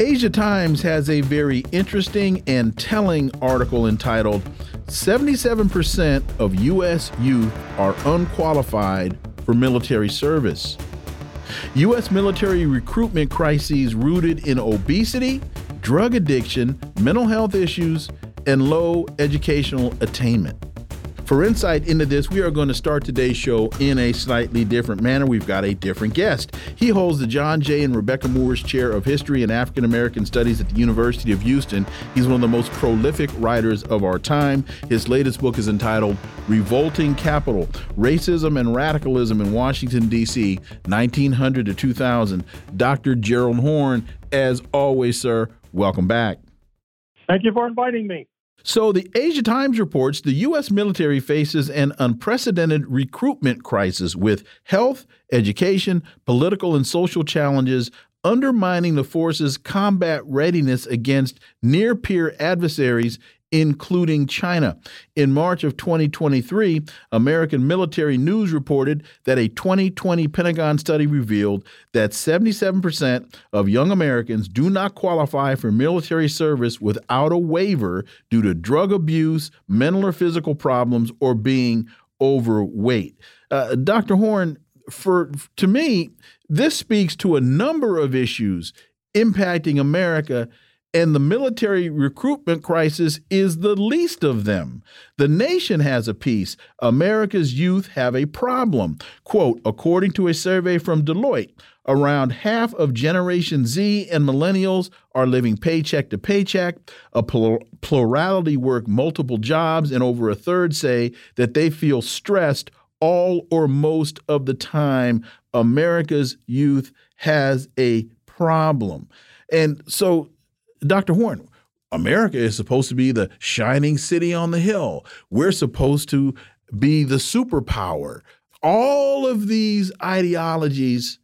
Asia Times has a very interesting and telling article entitled 77% of U.S. youth are unqualified for military service. U.S. military recruitment crises rooted in obesity, drug addiction, mental health issues, and low educational attainment. For insight into this, we are going to start today's show in a slightly different manner. We've got a different guest. He holds the John J. and Rebecca Moores Chair of History and African American Studies at the University of Houston. He's one of the most prolific writers of our time. His latest book is entitled Revolting Capital Racism and Radicalism in Washington, D.C., 1900 to 2000. Dr. Gerald Horne, as always, sir, welcome back. Thank you for inviting me. So, the Asia Times reports the U.S. military faces an unprecedented recruitment crisis with health, education, political, and social challenges undermining the force's combat readiness against near peer adversaries including China. In March of 2023, American Military News reported that a 2020 Pentagon study revealed that 77% of young Americans do not qualify for military service without a waiver due to drug abuse, mental or physical problems, or being overweight. Uh, Dr. Horne, for to me, this speaks to a number of issues impacting America and the military recruitment crisis is the least of them. The nation has a piece. America's youth have a problem. Quote, according to a survey from Deloitte, around half of Generation Z and millennials are living paycheck to paycheck. A plurality work multiple jobs, and over a third say that they feel stressed all or most of the time. America's youth has a problem. And so Dr. Horne, America is supposed to be the shining city on the hill. We're supposed to be the superpower. All of these ideologies,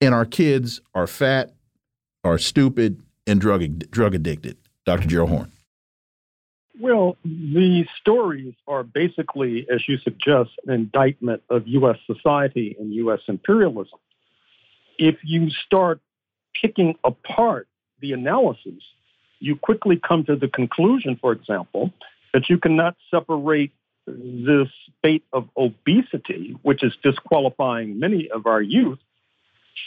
and our kids are fat, are stupid, and drug drug addicted. Dr. Gerald Horne. Well, the stories are basically, as you suggest, an indictment of U.S. society and U.S. imperialism. If you start picking apart the analysis, you quickly come to the conclusion, for example, that you cannot separate this state of obesity, which is disqualifying many of our youth,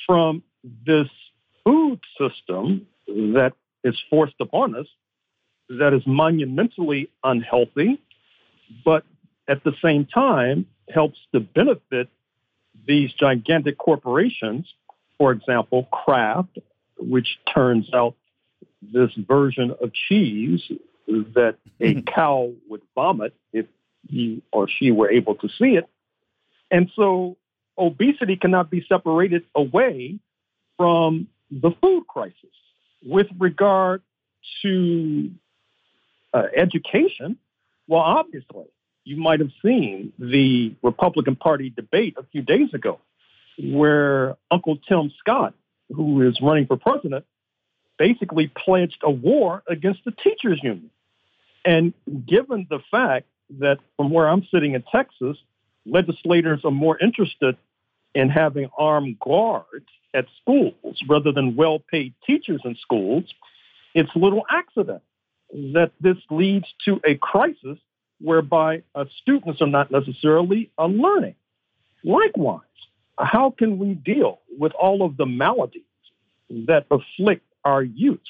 from this food system that is forced upon us that is monumentally unhealthy, but at the same time helps to benefit these gigantic corporations, for example, Kraft which turns out this version of cheese that a mm-hmm. cow would vomit if he or she were able to see it. And so obesity cannot be separated away from the food crisis. With regard to uh, education, well, obviously, you might have seen the Republican Party debate a few days ago where Uncle Tim Scott who is running for president, basically pledged a war against the teachers union. And given the fact that from where I'm sitting in Texas, legislators are more interested in having armed guards at schools rather than well paid teachers in schools, it's little accident that this leads to a crisis whereby uh, students are not necessarily uh, learning. Likewise, how can we deal with all of the maladies that afflict our youth,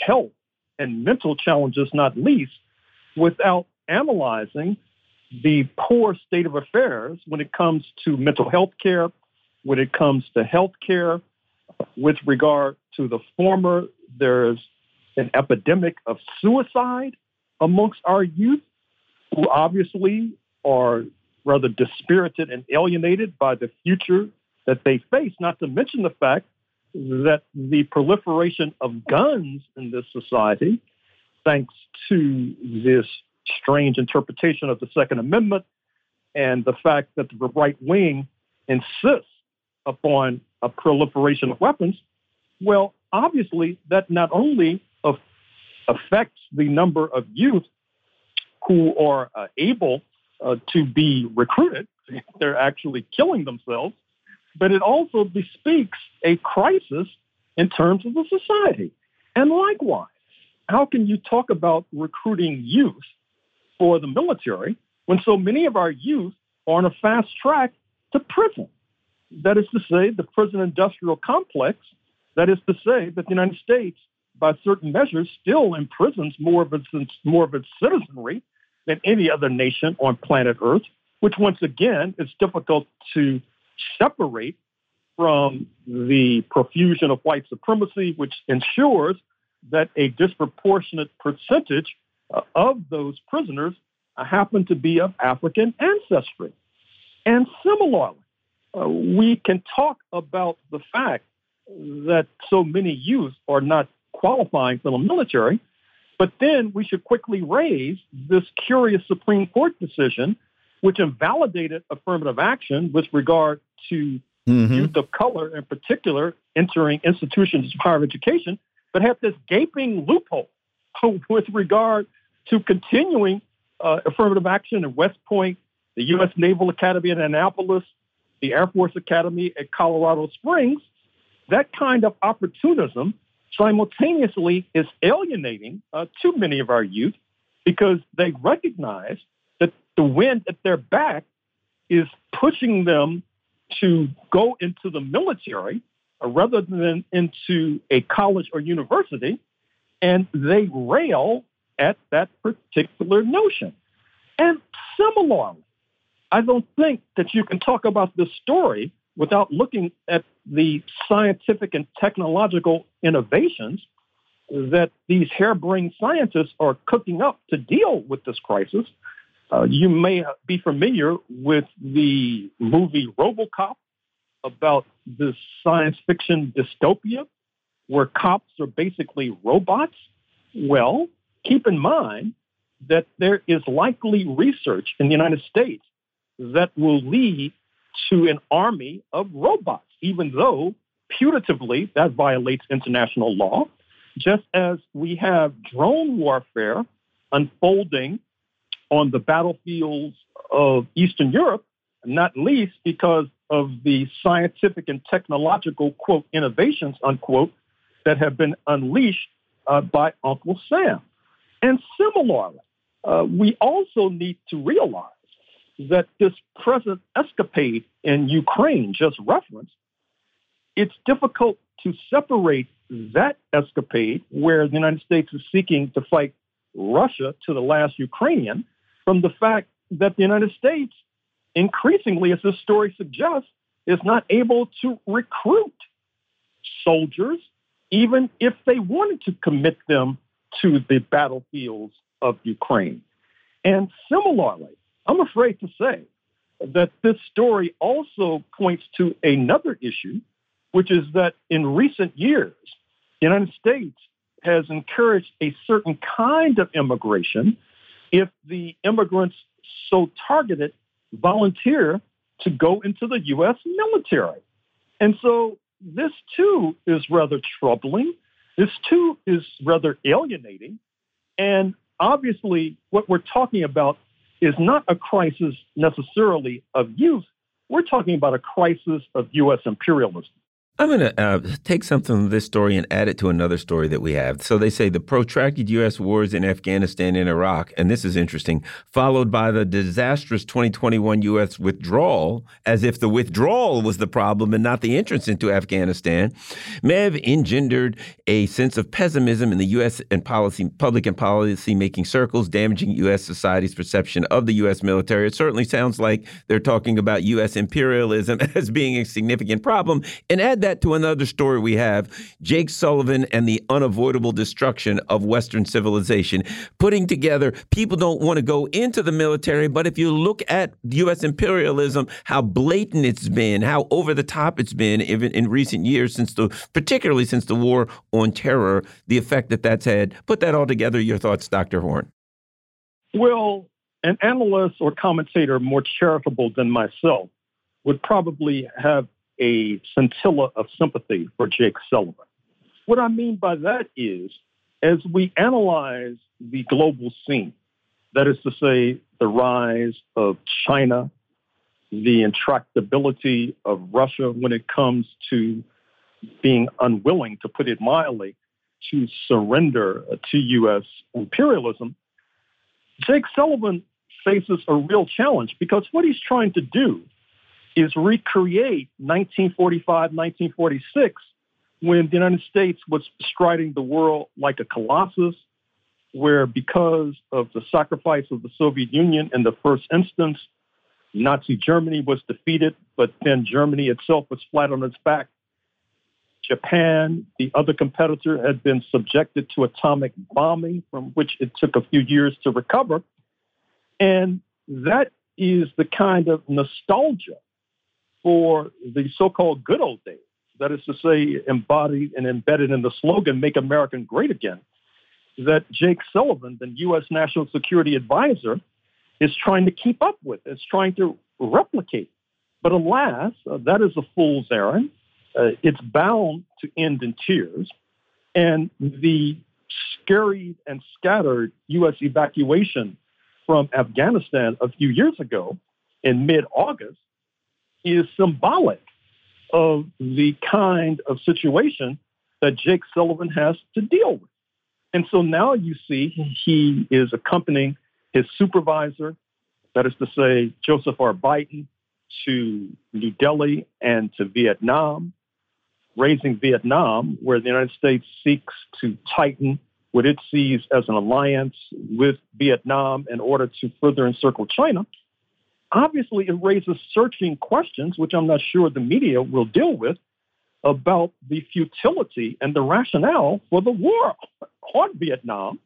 health and mental challenges, not least, without analyzing the poor state of affairs when it comes to mental health care, when it comes to health care. With regard to the former, there's an epidemic of suicide amongst our youth who obviously are rather dispirited and alienated by the future that they face, not to mention the fact that the proliferation of guns in this society, thanks to this strange interpretation of the Second Amendment and the fact that the right wing insists upon a proliferation of weapons, well, obviously that not only affects the number of youth who are uh, able uh, to be recruited, they're actually killing themselves, but it also bespeaks a crisis in terms of the society. And likewise, how can you talk about recruiting youth for the military when so many of our youth are on a fast track to prison? That is to say, the prison industrial complex. That is to say, that the United States, by certain measures, still imprisons more of its more of its citizenry than any other nation on planet Earth. Which, once again, is difficult to separate from the profusion of white supremacy, which ensures that a disproportionate percentage uh, of those prisoners uh, happen to be of African ancestry. And similarly, uh, we can talk about the fact that so many youth are not qualifying for the military, but then we should quickly raise this curious Supreme Court decision, which invalidated affirmative action with regard to mm-hmm. youth of color in particular entering institutions of higher education, but have this gaping loophole with regard to continuing uh, affirmative action in West Point, the U.S. Naval Academy in Annapolis, the Air Force Academy at Colorado Springs, that kind of opportunism simultaneously is alienating uh, too many of our youth because they recognize that the wind at their back is pushing them to go into the military uh, rather than into a college or university, and they rail at that particular notion. And similarly, I don't think that you can talk about this story without looking at the scientific and technological innovations that these harebrained scientists are cooking up to deal with this crisis. Uh, you may be familiar with the movie Robocop about this science fiction dystopia where cops are basically robots. Well, keep in mind that there is likely research in the United States that will lead to an army of robots, even though putatively that violates international law, just as we have drone warfare unfolding on the battlefields of Eastern Europe, not least because of the scientific and technological, quote, innovations, unquote, that have been unleashed uh, by Uncle Sam. And similarly, uh, we also need to realize that this present escapade in Ukraine just referenced, it's difficult to separate that escapade where the United States is seeking to fight Russia to the last Ukrainian from the fact that the United States, increasingly, as this story suggests, is not able to recruit soldiers, even if they wanted to commit them to the battlefields of Ukraine. And similarly, I'm afraid to say that this story also points to another issue, which is that in recent years, the United States has encouraged a certain kind of immigration if the immigrants so targeted volunteer to go into the U.S. military. And so this too is rather troubling. This too is rather alienating. And obviously, what we're talking about is not a crisis necessarily of youth. We're talking about a crisis of U.S. imperialism. I'm going to uh, take something from this story and add it to another story that we have. So they say the protracted U.S. wars in Afghanistan and Iraq, and this is interesting, followed by the disastrous 2021 U.S. withdrawal, as if the withdrawal was the problem and not the entrance into Afghanistan, may have engendered a sense of pessimism in the U.S. and policy, public and policy making circles, damaging U.S. society's perception of the U.S. military. It certainly sounds like they're talking about U.S. imperialism as being a significant problem. And add that that to another story we have Jake Sullivan and the unavoidable destruction of Western civilization. Putting together, people don't want to go into the military, but if you look at U.S. imperialism, how blatant it's been, how over the top it's been, even in recent years, since the particularly since the war on terror, the effect that that's had. Put that all together. Your thoughts, Dr. Horne? Well, an analyst or commentator more charitable than myself would probably have a scintilla of sympathy for Jake Sullivan. What I mean by that is, as we analyze the global scene, that is to say, the rise of China, the intractability of Russia when it comes to being unwilling, to put it mildly, to surrender to U.S. imperialism, Jake Sullivan faces a real challenge because what he's trying to do is recreate 1945, 1946, when the United States was striding the world like a colossus, where because of the sacrifice of the Soviet Union in the first instance, Nazi Germany was defeated, but then Germany itself was flat on its back. Japan, the other competitor, had been subjected to atomic bombing, from which it took a few years to recover. And that is the kind of nostalgia for the so called good old days. That is to say, embodied and embedded in the slogan, Make America Great Again, that Jake Sullivan, the U.S. National Security Advisor, is trying to keep up with, is trying to replicate. But alas, uh, that is a fool's errand. Uh, it's bound to end in tears. And the scurried and scattered U.S. evacuation from Afghanistan a few years ago in mid August is symbolic of the kind of situation that Jake Sullivan has to deal with. And so now you see he is accompanying his supervisor, that is to say, Joseph R. Biden, to New Delhi and to Vietnam, raising Vietnam, where the United States seeks to tighten what it sees as an alliance with Vietnam in order to further encircle China. Obviously, it raises searching questions, which I'm not sure the media will deal with, about the futility and the rationale for the war on Vietnam,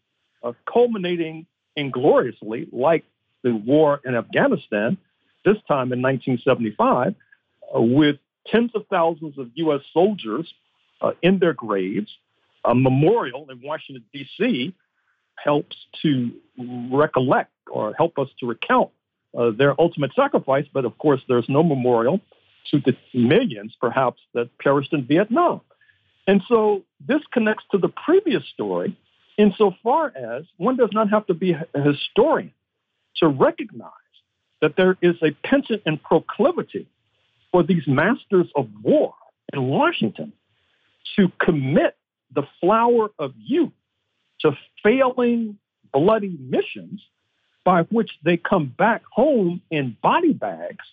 uh, culminating ingloriously, like the war in Afghanistan, this time in 1975, uh, with tens of thousands of U.S. soldiers uh, in their graves. A memorial in Washington, D.C. helps to recollect or help us to recount uh, their ultimate sacrifice, but of course, there's no memorial to the millions, perhaps, that perished in Vietnam. And so this connects to the previous story insofar as one does not have to be a historian to recognize that there is a penchant and proclivity for these masters of war in Washington to commit the flower of youth to failing bloody missions by which they come back home in body bags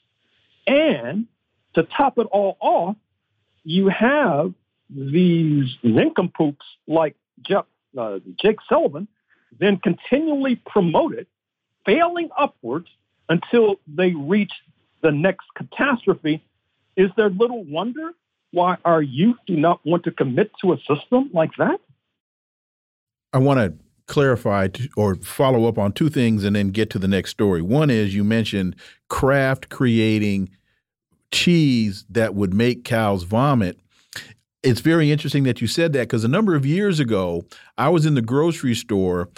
and to top it all off, you have these nincompoops like Jeff, uh, Jake Sullivan, then continually promoted, failing upwards until they reach the next catastrophe. Is there little wonder why our youth do not want to commit to a system like that? I want to clarify or follow up on two things and then get to the next story. One is you mentioned Kraft creating cheese that would make cows vomit. It's very interesting that you said that because a number of years ago, I was in the grocery store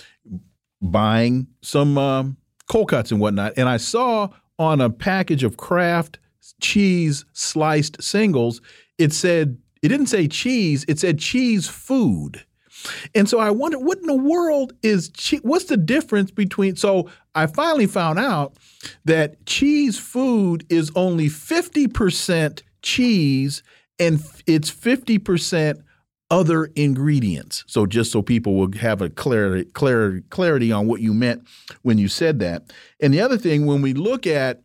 buying some um, cold cuts and whatnot, and I saw on a package of Kraft cheese sliced singles, it said, it didn't say cheese, it said cheese food. And so I wonder what in the world is cheese? What's the difference between? So I finally found out that cheese food is only 50% cheese and it's 50% other ingredients. So just so people will have a clarity, clarity, clarity on what you meant when you said that. And the other thing, when we look at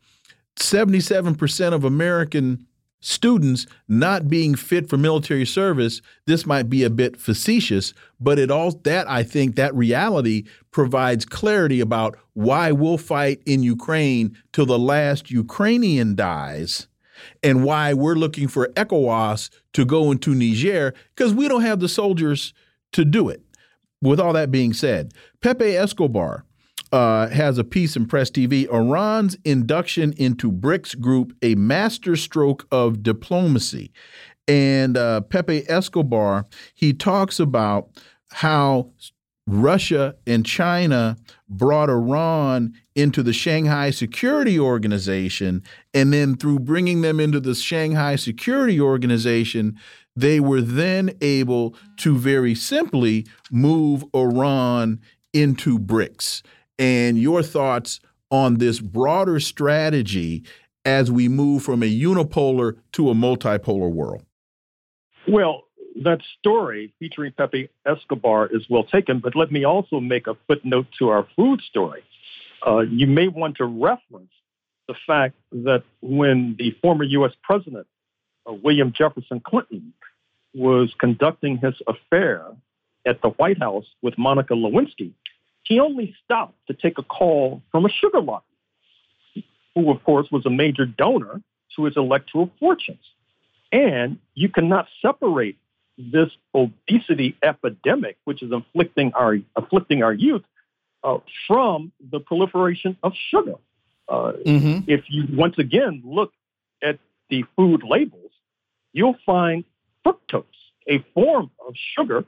77% of American students not being fit for military service, this might be a bit facetious, but it all that I think that reality provides clarity about why we'll fight in Ukraine till the last Ukrainian dies and why we're looking for ECOWAS to go into Niger because we don't have the soldiers to do it. With all that being said, Pepe Escobar uh, has a piece in Press TV Iran's induction into BRICS group, a masterstroke of diplomacy. And uh, Pepe Escobar, he talks about how Russia and China brought Iran into the Shanghai Security Organization. And then through bringing them into the Shanghai Security Organization, they were then able to very simply move Iran into BRICS. And your thoughts on this broader strategy as we move from a unipolar to a multipolar world? Well, that story featuring Pepe Escobar is well taken, but let me also make a footnote to our food story. Uh, you may want to reference the fact that when the former U.S. President, uh, William Jefferson Clinton, was conducting his affair at the White House with Monica Lewinsky, he only stopped to take a call from a sugar lobby, who, of course, was a major donor to his electoral fortunes. And you cannot separate this obesity epidemic, which is afflicting our afflicting our youth, uh, from the proliferation of sugar. Uh, mm-hmm. If you once again look at the food labels, you'll find fructose, a form of sugar,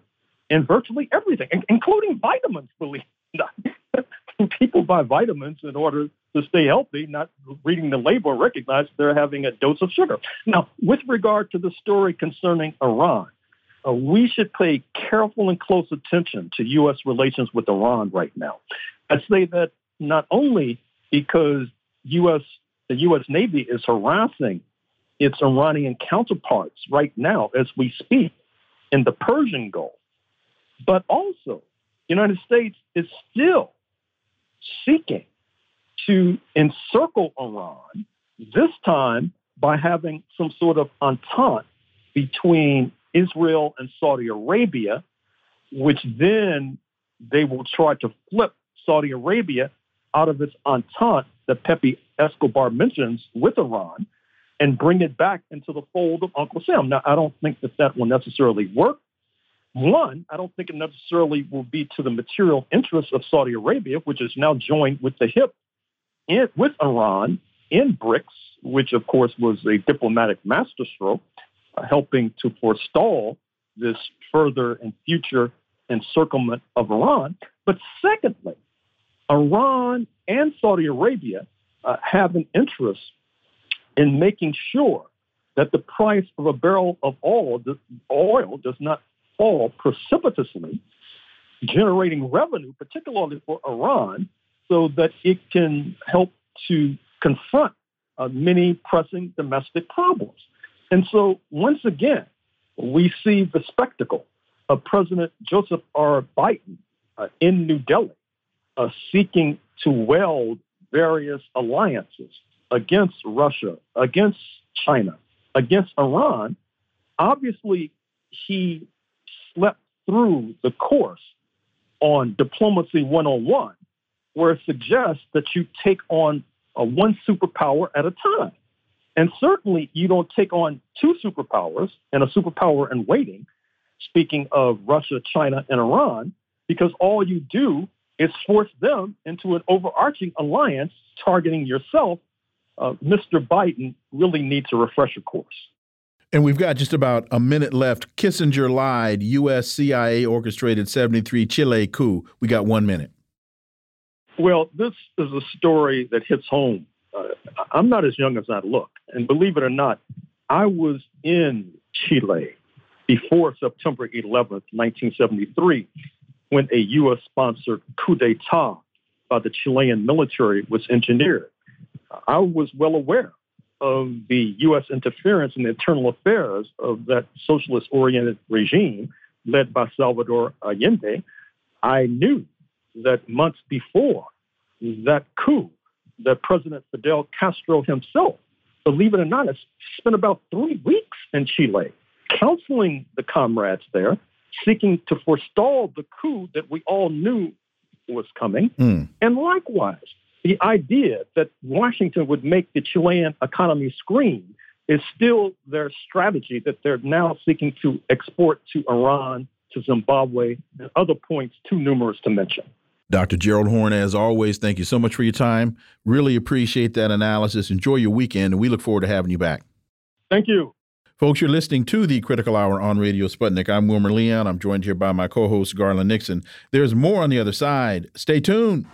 in virtually everything, including vitamins. Believe it or not, people buy vitamins in order to stay healthy, not reading the label recognize they're having a dose of sugar. Now, with regard to the story concerning Iran, uh, we should pay careful and close attention to U.S. relations with Iran right now. I say that not only because U.S. the U.S. Navy is harassing its Iranian counterparts right now as we speak in the Persian Gulf, but also United States is still seeking to encircle Iran, this time by having some sort of entente between Israel and Saudi Arabia, which then they will try to flip Saudi Arabia out of its entente that Pepe Escobar mentions with Iran and bring it back into the fold of Uncle Sam. Now, I don't think that that will necessarily work. One, I don't think it necessarily will be to the material interests of Saudi Arabia, which is now joined with the hip in, with Iran in BRICS, which of course was a diplomatic masterstroke helping to forestall this further and future encirclement of Iran. But secondly, Iran and Saudi Arabia uh, have an interest in making sure that the price of a barrel of oil, oil does not fall precipitously, generating revenue, particularly for Iran, so that it can help to confront uh, many pressing domestic problems. And so, once again, we see the spectacle of President Joseph R. Biden uh, in New Delhi uh, seeking to weld various alliances against Russia, against China, against Iran. Obviously, he slept through the course on Diplomacy 101, where it suggests that you take on uh, one superpower at a time. And certainly you don't take on two superpowers and a superpower in waiting, speaking of Russia, China, and Iran, because all you do is force them into an overarching alliance targeting yourself. Uh, Mr. Biden really needs a refresher course. And we've got just about a minute left. Kissinger lied. U.S. CIA orchestrated 73 Chile coup. We got one minute. Well, this is a story that hits home uh, I'm not as young as I look. And believe it or not, I was in Chile before September 11th, 1973, when a U.S. sponsored coup d'etat by the Chilean military was engineered. I was well aware of the U.S. interference in the internal affairs of that socialist oriented regime led by Salvador Allende. I knew that months before that coup, that President Fidel Castro himself, believe it or not, has spent about three weeks in Chile counseling the comrades there, seeking to forestall the coup that we all knew was coming. Mm. And likewise, the idea that Washington would make the Chilean economy scream is still their strategy that they're now seeking to export to Iran, to Zimbabwe, and other points too numerous to mention. Dr. Gerald Horne, as always, thank you so much for your time. Really appreciate that analysis. Enjoy your weekend, and we look forward to having you back. Thank you. Folks, you're listening to the Critical Hour on Radio Sputnik. I'm Wilmer Leon. I'm joined here by my co host, Garland Nixon. There's more on the other side. Stay tuned.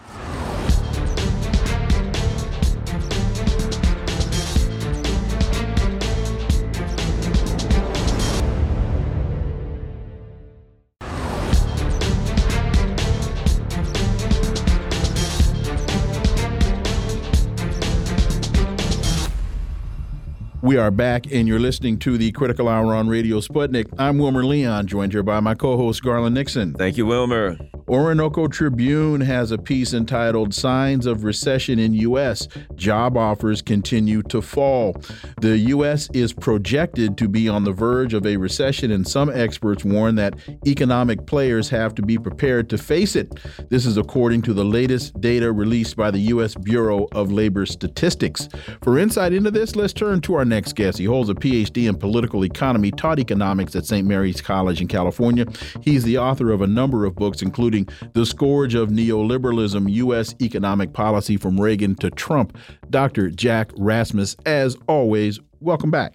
We are back, and you're listening to the Critical Hour on Radio Sputnik. I'm Wilmer Leon, joined here by my co host, Garland Nixon. Thank you, Wilmer. Orinoco Tribune has a piece entitled Signs of Recession in U.S. Job Offers Continue to Fall. The U.S. is projected to be on the verge of a recession, and some experts warn that economic players have to be prepared to face it. This is according to the latest data released by the U.S. Bureau of Labor Statistics. For insight into this, let's turn to our next guest. He holds a PhD in political economy, taught economics at St. Mary's College in California. He's the author of a number of books, including The Scourge of Neoliberalism U.S. Economic Policy from Reagan to Trump. Dr. Jack Rasmus, as always, welcome back.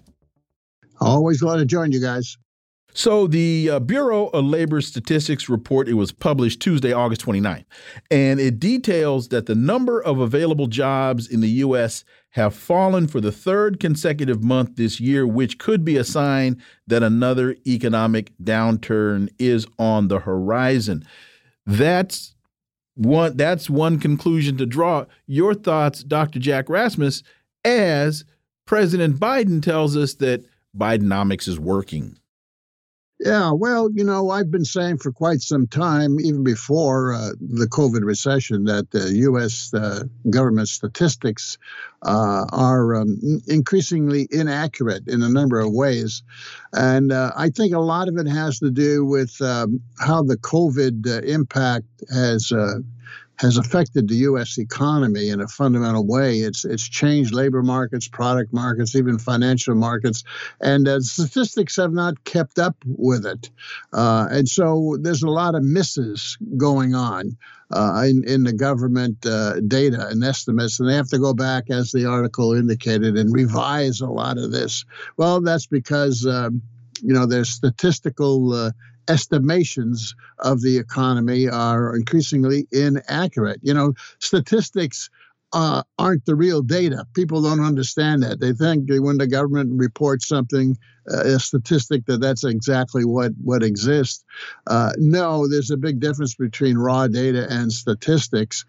Always glad to join you guys. So the uh, Bureau of Labor Statistics report, it was published Tuesday, August 29th, and it details that the number of available jobs in the U.S. have fallen for the third consecutive month this year, which could be a sign that another economic downturn is on the horizon. That's one that's one conclusion to draw. Your thoughts, Dr. Jack Rasmus, as President Biden tells us that Bidenomics is working. Yeah, well, you know, I've been saying for quite some time, even before uh, the COVID recession, that the U.S. Uh, government statistics uh, are um, increasingly inaccurate in a number of ways. And uh, I think a lot of it has to do with um, how the COVID uh, impact has uh, has affected the U.S. economy in a fundamental way. It's it's changed labor markets, product markets, even financial markets, and uh, statistics have not kept up with it. Uh, and so there's a lot of misses going on. Uh, in, in the government uh, data and estimates, and they have to go back, as the article indicated, and revise a lot of this. Well, that's because um, you know there's statistical uh, estimations of the economy are increasingly inaccurate. You know, statistics uh, aren't the real data. People don't understand that. They think when the government reports something, uh, a statistic, that that's exactly what what exists. Uh, no, there's a big difference between raw data and statistics.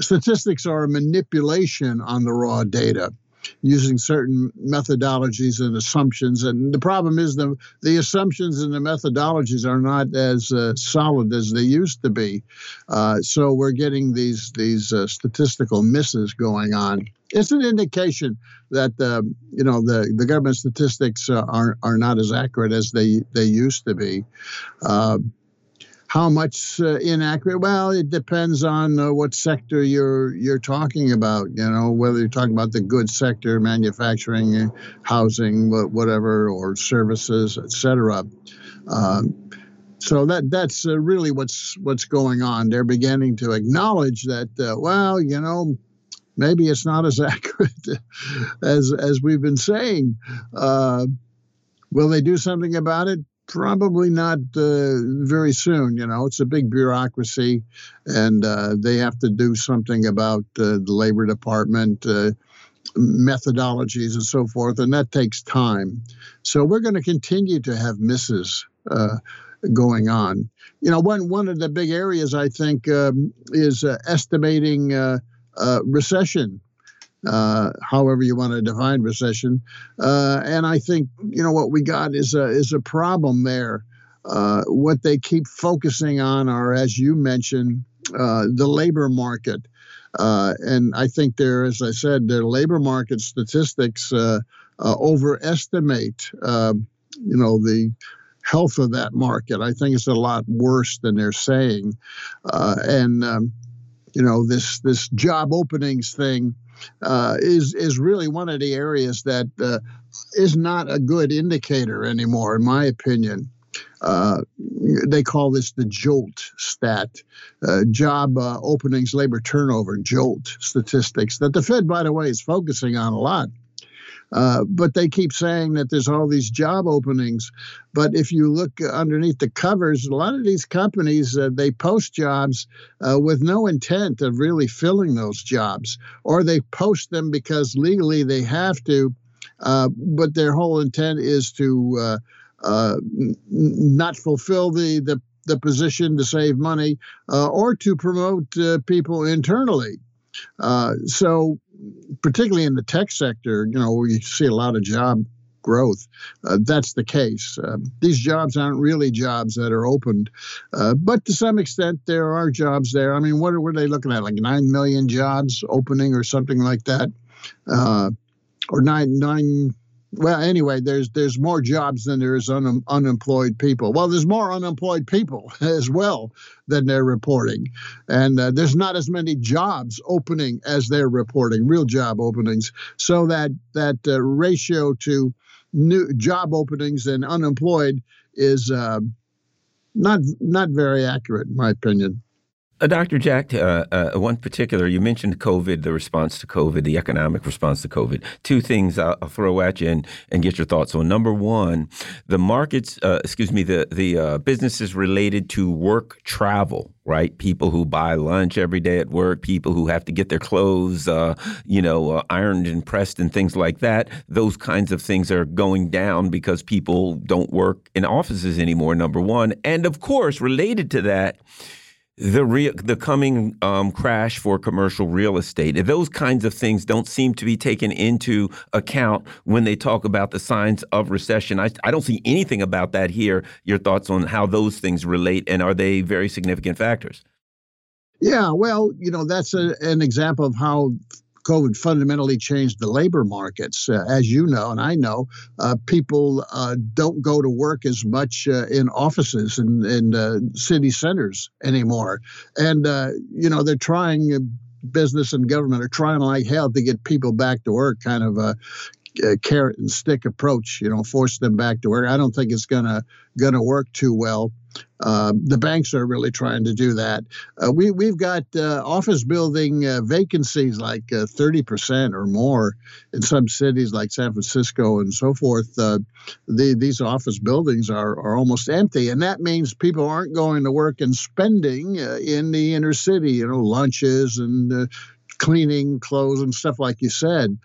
Statistics are a manipulation on the raw data using certain methodologies and assumptions. And the problem is the the assumptions and the methodologies are not as uh, solid as they used to be. Uh, so we're getting these these uh, statistical misses going on. It's an indication that uh, you know the, the government statistics uh, are are not as accurate as they they used to be. How much uh, inaccurate? Well, it depends on uh, what sector you're you're talking about. You know, whether you're talking about the goods sector, manufacturing, uh, housing, whatever, or services, etc. Um, so that that's uh, really what's what's going on. They're beginning to acknowledge that. Uh, well, you know, maybe it's not as accurate as as we've been saying. Uh, will they do something about it? Probably not uh, very soon. You know, it's a big bureaucracy, and uh, they have to do something about uh, the labor department. Uh, methodologies and so forth, and that takes time. So we're going to continue to have misses uh, going on. You know, one one of the big areas I think um, is uh, estimating recession uh, however you want to define recession. Uh, and I think you know what we got is a is a problem there. Uh, what they keep focusing on are, as you mentioned, uh, the labor market. Uh, and I think there, as I said, their labor market statistics uh, overestimate, um, you know, the health of that market. I think it's a lot worse than they're saying. and um, you know this this job openings thing uh, is is really one of the areas that uh, is not a good indicator anymore, in my opinion. Uh, they call this the JOLT stat, uh, job uh, openings, labor turnover, JOLT statistics that the Fed, by the way, is focusing on a lot. Uh, but they keep saying that there's all these job openings. But if you look underneath the covers, a lot of these companies uh, they post jobs uh, with no intent of really filling those jobs, or they post them because legally they have to. Uh, but their whole intent is to uh, uh, n- not fulfill the, the the position to save money or to promote people internally. so particularly in the tech sector, you know, we see a lot of job growth. Uh, that's the case. Uh, these jobs aren't really jobs that are opened, uh, but to some extent, there are jobs there. I mean, what are, what are they looking at? Like 9 million jobs opening or something like that? Uh, or nine, nine, well, anyway, there's there's more jobs than there is un, unemployed people. Well, there's more unemployed people as well than they're reporting, and uh, there's not as many jobs opening as they're reporting, real job openings. So that that uh, ratio to new job openings and unemployed is uh, not not very accurate, in my opinion. Uh, Dr. Jack, uh, uh, one particular, you mentioned COVID, the response to COVID, the economic response to COVID. Two things I'll, I'll throw at you and, and, get your thoughts on. Number one, the markets, uh, excuse me, the, the uh, businesses related to work travel, right? People who buy lunch every day at work, people who have to get their clothes, uh, you know, ironed and pressed and things like that. Those kinds of things are going down because people don't work in offices anymore, number one. And of course, related to that, the the coming um, crash for commercial real estate. Those kinds of things don't seem to be taken into account when they talk about the signs of recession. I, I don't see anything about that here. Your thoughts on how those things relate and are they very significant factors? Yeah, well, you know, that's a, an example of how COVID fundamentally changed the labor markets. Uh, as you know, and I know, uh, people uh, don't go to work as much uh, in offices and in, uh, city centers anymore. And, uh, you know, they're trying, business and government are trying like hell to get people back to work, kind of a, carrot and stick approach, you know, force them back to work. I don't think it's gonna gonna work too well. Uh, the banks are really trying to do that. Uh, we we've got uh, office building uh, vacancies like uh, thirty percent or more in some cities like San Francisco and so forth. The, these office buildings are are almost empty, and that means people aren't going to work and spending in the inner city. You know, lunches and cleaning clothes and stuff like you said,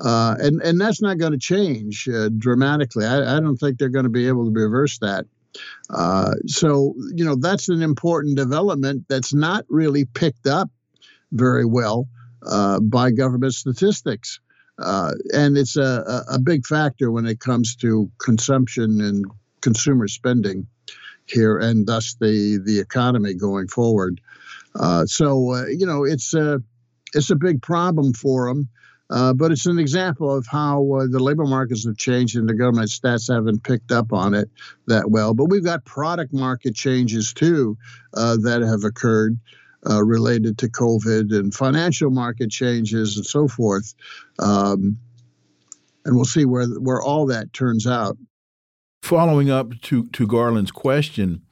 uh, and and that's not going to change uh, dramatically. I, I, don't think they're going to be able to reverse that. Uh, so you know that's an important development that's not really picked up very well uh, by government statistics. Uh, and it's a, a big factor when it comes to consumption and consumer spending here, and thus the the economy going forward. Uh, so uh, you know, it's uh, it's a big problem for them. Uh, but it's an example of how uh, the labor markets have changed and the government stats haven't picked up on it that well. But we've got product market changes too uh, that have occurred uh, related to COVID and financial market changes and so forth. Um, and we'll see where where all that turns out. Following up to to Garland's question,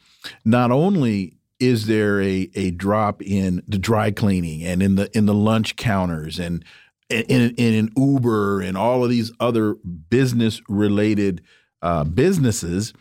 not only is there a a drop in the dry cleaning and in the in the lunch counters and in, in, Uber and all of these other business related uh, businesses,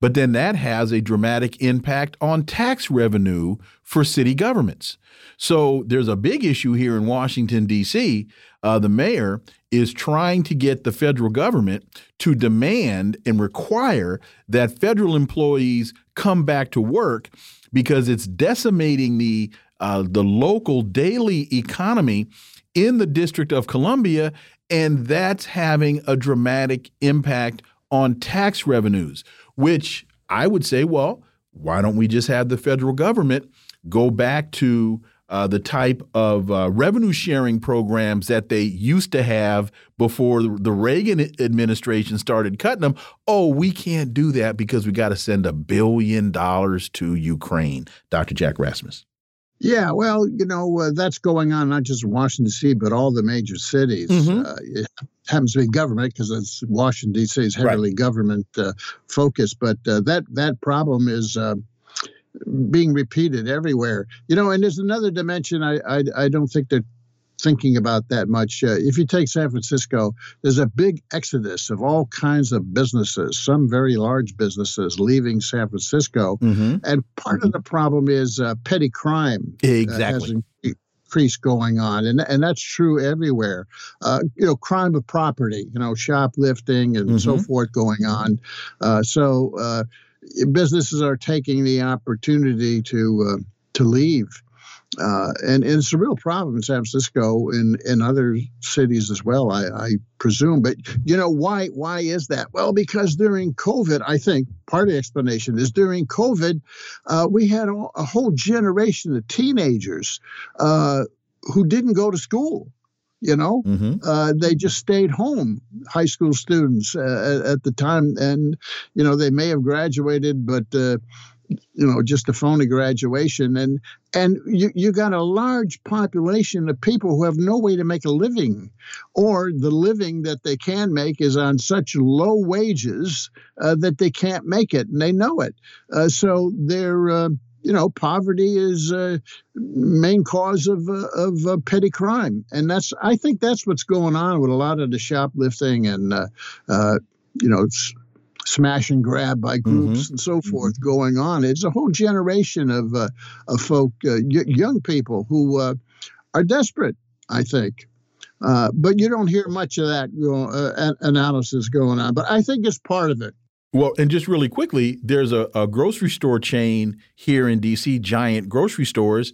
but then that has a dramatic impact on tax revenue for city governments. So there's a big issue here in Washington, D.C. Uh, the mayor is trying to get the federal government to demand and require that federal employees come back to work because it's decimating the uh, the local daily economy in the District of Columbia, and that's having a dramatic impact on tax revenues. Which I would say, well, why don't we just have the federal government go back to uh, the type of uh, revenue sharing programs that they used to have before the Reagan administration started cutting them. Oh, we can't do that because we got to send a billion dollars to Ukraine. Dr. Jack Rasmus. Yeah, well, you know, uh, that's going on not just in Washington, D.C., but all the major cities. Mm-hmm. Uh, it happens to be government because it's Washington, D.C. is heavily right. government uh, focused, but uh, that, that problem is uh, being repeated everywhere. You know, and there's another dimension I, I, I don't think that thinking about that much. Uh, if you take San Francisco, there's a big exodus of all kinds of businesses, some very large businesses leaving San Francisco. Mm-hmm. And part of the problem is uh, petty crime. Exactly. Uh, increase going on, and and that's true everywhere. Uh, you know, crime of property, you know, shoplifting and mm-hmm. so forth going on. Uh, so uh, businesses are taking the opportunity to uh, to leave. Uh, and, and, it's a real problem in San Francisco and in other cities as well, I, I, presume. But you know why? Why is that? Well, because during COVID, I think part of the explanation is during COVID, uh, we had a, a, whole generation of teenagers uh, who didn't go to school. You know, mm-hmm. Uh, they just stayed home. High school students uh, at, at, the time, and you know they may have graduated, but uh, you know just a phony graduation and and you, you got a large population of people who have no way to make a living or the living that they can make is on such low wages uh, that they can't make it and they know it uh, so they're uh, you know poverty is a uh, main cause of uh, of uh, petty crime and that's i think that's what's going on with a lot of the shoplifting and you know smash and grab by groups mm-hmm. and so mm-hmm. forth mm-hmm. going on. It's a whole generation of uh, of folk, uh, y- young people who uh, are desperate. I think. Uh, but you don't hear much of that uh, analysis going on. But I think it's part of it. Well, and just really quickly, there's a, a grocery store chain here in D.C., giant grocery stores.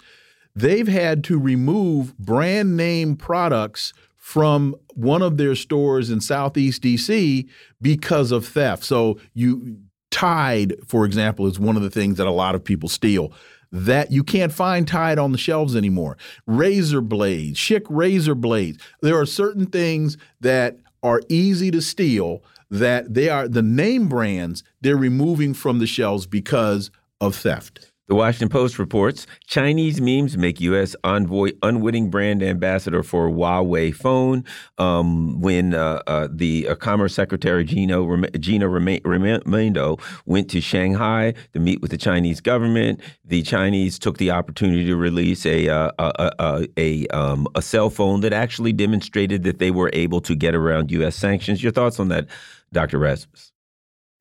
They've had to remove brand name products from one of their stores in Southeast DC because of theft. So you Tide, for example, is one of the things that a lot of people steal. That you can't find Tide on the shelves anymore. Razor blades, Schick razor blades. There are certain things that are easy to steal that they are the name brands they're removing from the shelves because of theft. The Washington Post reports Chinese memes make U.S. envoy unwitting brand ambassador for Huawei phone. Um, when uh, uh, the uh, Commerce Secretary Gino, Gina Raimondo went to Shanghai to meet with the Chinese government, the Chinese took the opportunity to release a uh, a, a, a, um, a cell phone that actually demonstrated that they were able to get around U.S. sanctions. Your thoughts on that, Dr. Rasmus?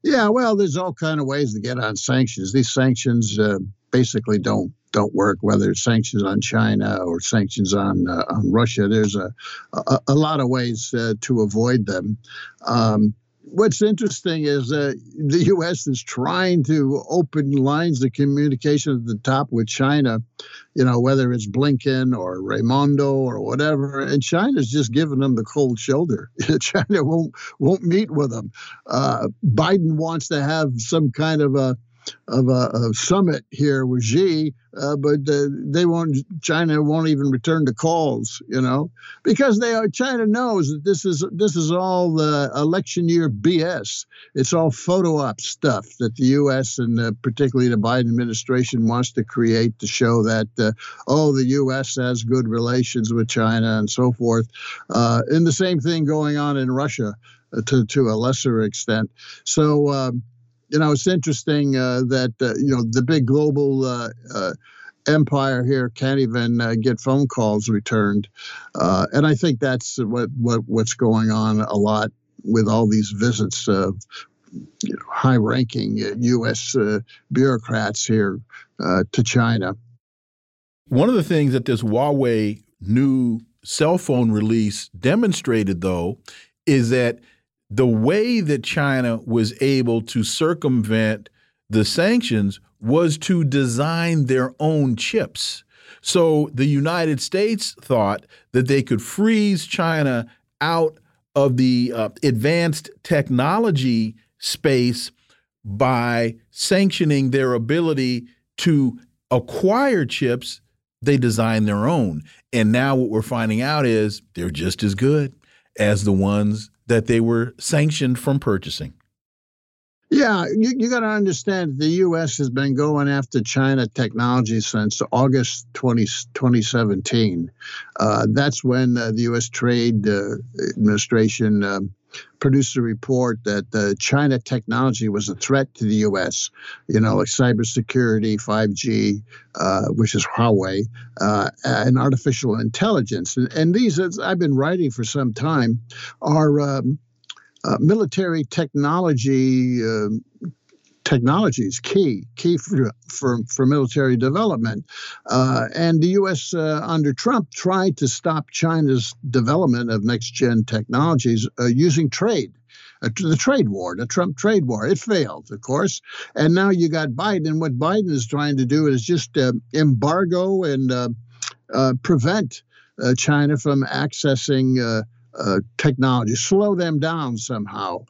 Yeah, well, there's all kind of ways to get on sanctions. These sanctions uh, basically don't don't work. Whether it's sanctions on China or sanctions on uh, on Russia, there's a a, a lot of ways uh, to avoid them. Um, what's interesting is uh, the U.S. is trying to open lines of communication at the top with China, you know, whether it's Blinken or Raimondo or whatever, and China's just giving them the cold shoulder. China won't won't meet with them. Uh, Biden wants to have some kind of a of a, a summit here with Xi, uh, but uh, they won't. China won't even return the calls, you know, because they are. China knows that this is this is all the election year BS. It's all photo op stuff that the U.S. and uh, particularly the Biden administration wants to create to show that uh, oh, the U.S. has good relations with China and so forth. Uh, and the same thing going on in Russia to to a lesser extent. So. Um, you know, it's interesting uh, that uh, you know the big global uh, uh empire here can't even uh, get phone calls returned, and I think that's what, what what's going on a lot with all these visits of you know, high-ranking U.S. bureaucrats here to China. One of the things that this Huawei new cell phone release demonstrated, though, is that the way that China was able to circumvent the sanctions was to design their own chips. So the United States thought that they could freeze China out of the uh, advanced technology space by sanctioning their ability to acquire chips. They design their own. And now what we're finding out is they're just as good as the ones that they were sanctioned from purchasing. Yeah, you, you got to understand the U.S. has been going after China technology since August 20, 2017. Uh, that's when uh, the U.S. Trade uh, Administration um, produced a report that uh, China technology was a threat to the U.S. You know, like cybersecurity, 5G, uh, which is Huawei, uh, and artificial intelligence. And, and, these, as I've been writing for some time, are um, uh, military technology. Technology is key, key for, for, for military development. Uh, and the U.S. Uh, under Trump tried to stop China's development of next gen technologies uh, using trade. Uh, the trade war, the Trump trade war, it failed, of course. And now you got Biden. and What Biden is trying to do is just uh, embargo and uh, prevent China from accessing uh, technology, slow them down somehow.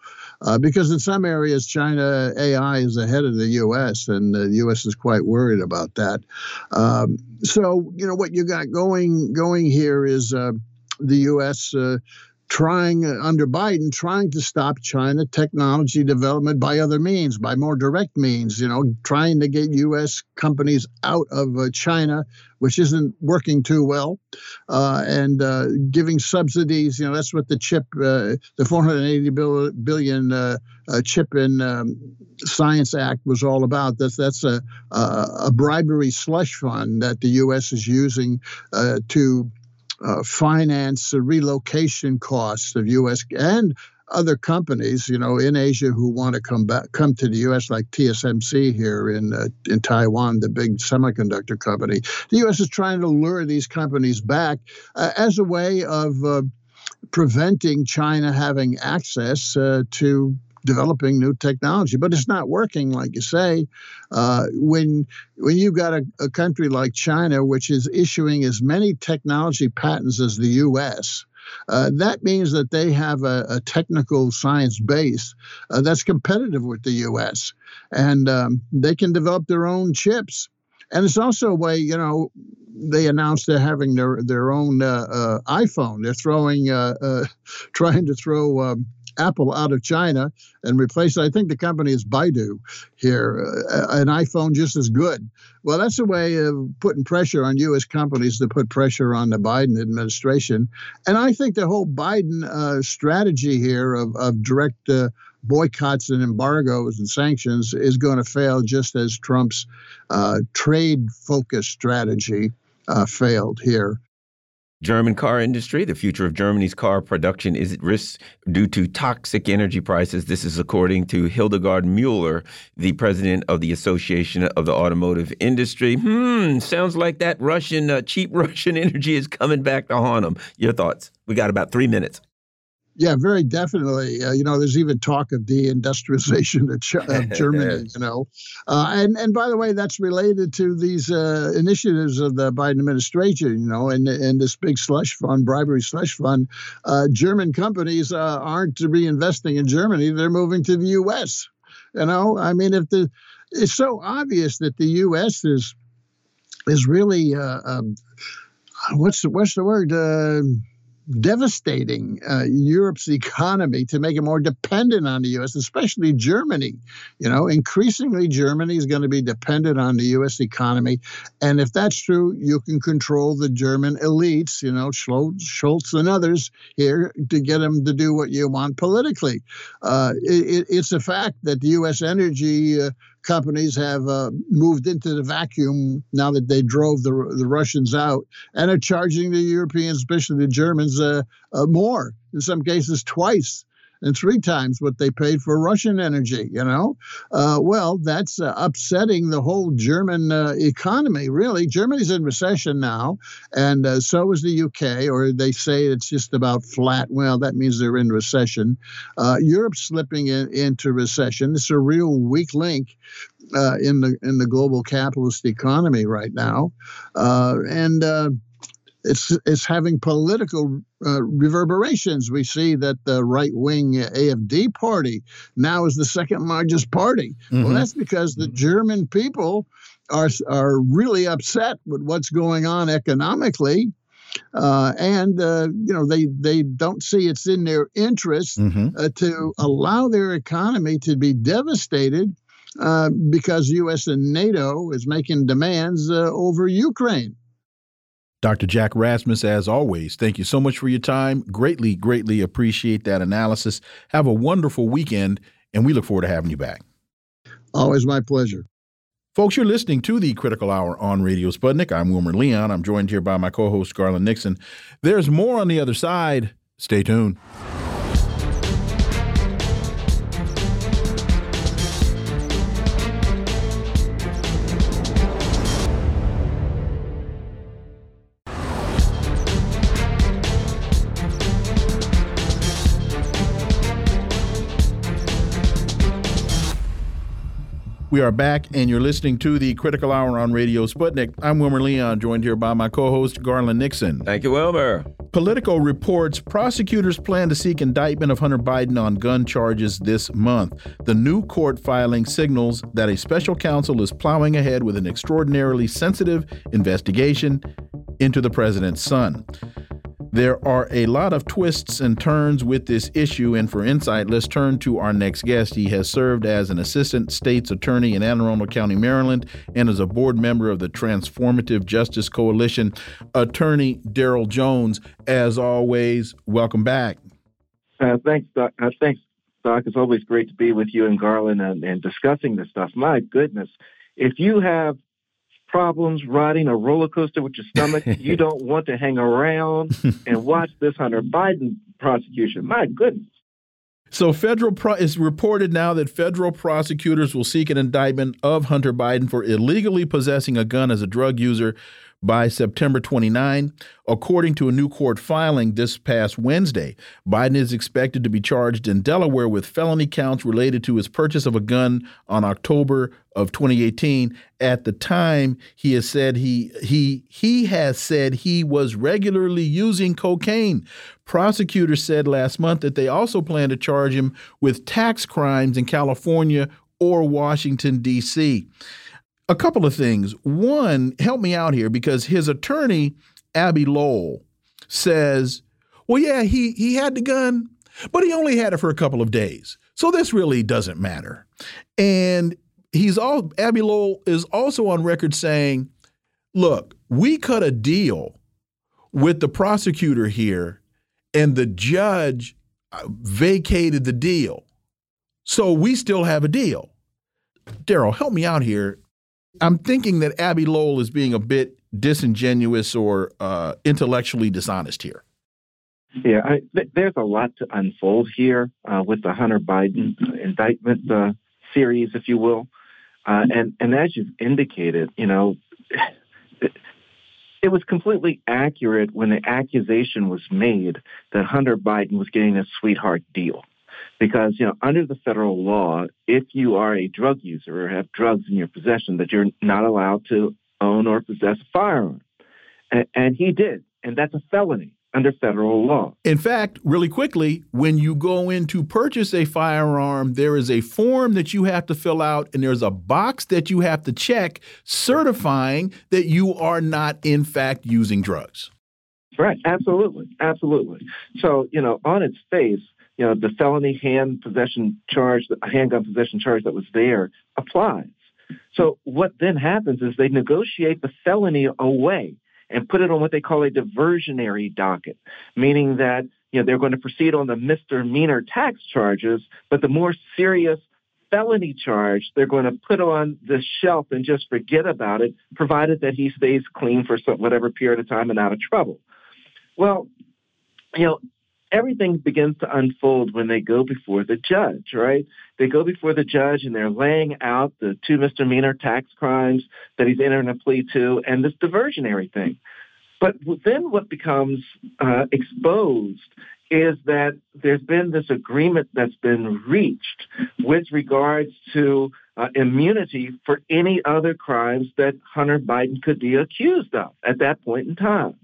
Uh, because in some areas, China AI is ahead of the U.S., and the U.S. is quite worried about that. Um, so, you know, what you got going going here is uh, the U.S. Uh, trying uh, under Biden, trying to stop China technology development by other means, by more direct means. You know, trying to get U.S. companies out of uh, China, which isn't working too well, uh, and uh, giving subsidies. You know, that's what the chip, uh, the 480 billion uh, chip in um, science act was all about. That's that's a, a, bribery slush fund that the U.S. is using to uh, finance the relocation costs of U.S. and other companies, you know, in Asia who want to come back, come to the U.S. like TSMC here in uh, in Taiwan, the big semiconductor company. The U.S. is trying to lure these companies back uh, as a way of uh, preventing China having access uh, to developing new technology, but it's not working, like you say. Uh, when when you've got a, a, country like China, which is issuing as many technology patents as the U.S., uh, that means that they have a, a technical science base uh, that's competitive with the U.S. and um, they can develop their own chips. And it's also a way, you know, they announced they're having their their own uh, uh, iPhone. They're throwing, uh, trying to throw um, Apple out of China and replace, it. I think the company is Baidu here, uh, an iPhone just as good. Well, that's a way of putting pressure on U.S. companies to put pressure on the Biden administration. And I think the whole Biden uh, strategy here of, of direct uh, boycotts and embargoes and sanctions is going to fail just as Trump's uh, trade focused strategy uh, failed here. German car industry. The future of Germany's car production is at risk due to toxic energy prices. This is according to Hildegard Mueller, the president of the Association of the Automotive Industry. Hmm, sounds like that Russian, uh, cheap Russian energy is coming back to haunt them. Your thoughts? We got about three minutes. Yeah, very definitely. Uh, you know, there's even talk of deindustrialization of, Ch- of Germany. you know, uh, and and by the way, that's related to these uh, initiatives of the Biden administration. You know, and and this big slush fund, bribery slush fund. Uh, German companies uh, aren't reinvesting in Germany; they're moving to the U.S. You know, I mean, if the it's so obvious that the U.S. is is really uh, um, what's the what's the word devastating uh, Europe's economy to make it more dependent on the U.S., especially Germany. You know, increasingly Germany is going to be dependent on the U.S. economy, and if that's true, you can control the German elites. You know, Scholz and others here to get them to do what you want politically. Uh, it, it's a fact that the U.S. energy uh, companies have uh, moved into the vacuum now that they drove the, the Russians out and are charging the Europeans, especially the Germans, uh, uh, more, in some cases, twice and three times what they paid for Russian energy, you know? Uh, well, that's uh, upsetting the whole German uh, economy, really. Germany's in recession now, and uh, so is the UK, or they say it's just about flat. Well, that means they're in recession. Uh, Europe's slipping in, into recession. It's a real weak link uh, in the in the global capitalist economy right now, and it's it's having political uh, reverberations. We see that the right wing AFD party now is the second largest party. Mm-hmm. Well, that's because the German people are are really upset with what's going on economically. uh, and uh, you know they they don't see it's in their interest mm-hmm. uh, to allow their economy to be devastated uh, because U.S. and NATO is making demands uh, over Ukraine. Dr. Jack Rasmus, as always, thank you so much for your time. Greatly, greatly appreciate that analysis. Have a wonderful weekend, and we look forward to having you back. Always my pleasure. Folks, you're listening to the Critical Hour on Radio Sputnik. I'm Wilmer Leon. I'm joined here by my co host, Garland Nixon. There's more on the other side. Stay tuned. We are back, and you're listening to the Critical Hour on Radio Sputnik. I'm Wilmer Leon, joined here by my co host, Garland Nixon. Thank you, Wilmer. Politico reports prosecutors plan to seek indictment of Hunter Biden on gun charges this month. The new court filing signals that a special counsel is plowing ahead with an extraordinarily sensitive investigation into the president's son. There are a lot of twists and turns with this issue, and for insight, let's turn to our next guest. He has served as an assistant state's attorney in Anne Arundel County, Maryland, and is a board member of the Transformative Justice Coalition. Attorney Daryl Jones, as always, welcome back. Uh, thanks, Doc. Uh, thanks, Doc. It's always great to be with you and Garland and, and discussing this stuff. My goodness, if you have problems riding a roller coaster with your stomach, you don't want to hang around and watch this Hunter Biden prosecution. My goodness. So, federal pro- it's reported now that federal prosecutors will seek an indictment of Hunter Biden for illegally possessing a gun as a drug user by September 29. According to a new court filing this past Wednesday, Biden is expected to be charged in Delaware with felony counts related to his purchase of a gun on October of 2018. At the time, he has said he he he has said he was regularly using cocaine. Prosecutors said last month that they also plan to charge him with tax crimes in California or Washington D.C a couple of things. One, help me out here because his attorney, Abbe Lowell, says, well, yeah, he, he had the gun, but he only had it for a couple of days. So this really doesn't matter. And he's all Abbe Lowell is also on record saying, look, we cut a deal with the prosecutor here, and the judge uh, vacated the deal. So we still have a deal. Daryl, help me out here. I'm thinking that Abbe Lowell is being a bit disingenuous or uh, intellectually dishonest here. Yeah, I, th there's a lot to unfold here uh, with the Hunter Biden indictment uh, series, if you will. Uh, and, and as you've indicated, you know, it, it was completely accurate when the accusation was made that Hunter Biden was getting a sweetheart deal because you know under the federal law if you are a drug user or have drugs in your possession that you're not allowed to own or possess a firearm and, and he did and that's a felony under federal law. In fact, really quickly, when you go in to purchase a firearm, there is a form that you have to fill out and there's a box that you have to check certifying that you are not, in fact, using drugs. Right, absolutely, absolutely. So, you know, on its face, you know, the felony hand possession charge, the handgun possession charge that was there applies. So what then happens is they negotiate the felony away and put it on what they call a diversionary docket, meaning that you know they're going to proceed on the misdemeanor tax charges, but the more serious felony charge they're going to put on the shelf and just forget about it, provided that he stays clean for some, whatever period of time and out of trouble. Well, you know, everything begins to unfold when they go before the judge, right? They go before the judge and they're laying out the two misdemeanor tax crimes that he's entering a plea to and this diversionary thing. But then what becomes uh, exposed is that there's been this agreement that's been reached with regards to uh, immunity for any other crimes that Hunter Biden could be accused of at that point in time.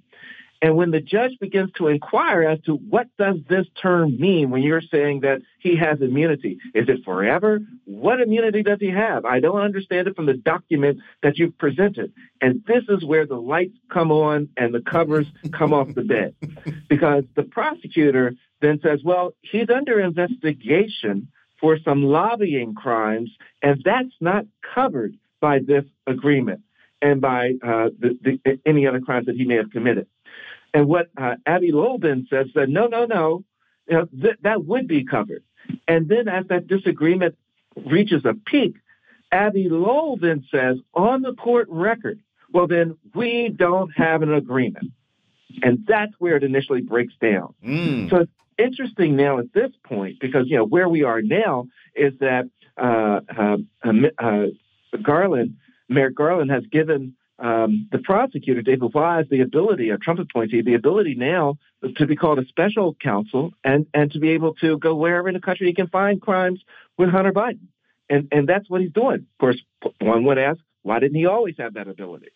And when the judge begins to inquire as to what does this term mean when you're saying that he has immunity, is it forever? What immunity does he have? I don't understand it from the document that you've presented. And this is where the lights come on and the covers come off the bed. Because the prosecutor then says, well, he's under investigation for some lobbying crimes, and that's not covered by this agreement and by uh, the, the, any other crimes that he may have committed. And what uh, Lowell then says that no, no, no, you know, th- that would be covered. And then as that disagreement reaches a peak, Abbe Lowell then says on the court record, well, then we don't have an agreement. And that's where it initially breaks down. Mm. So it's interesting now at this point because, you know, where we are now is that uh, uh, uh Garland, Merrick Garland has given um, the prosecutor, David Weiss, the ability, a Trump appointee, the ability now to be called a special counsel and, and to be able to go wherever in the country he can find crimes with Hunter Biden. And, and that's what he's doing. Of course, one would ask, why didn't he always have that ability?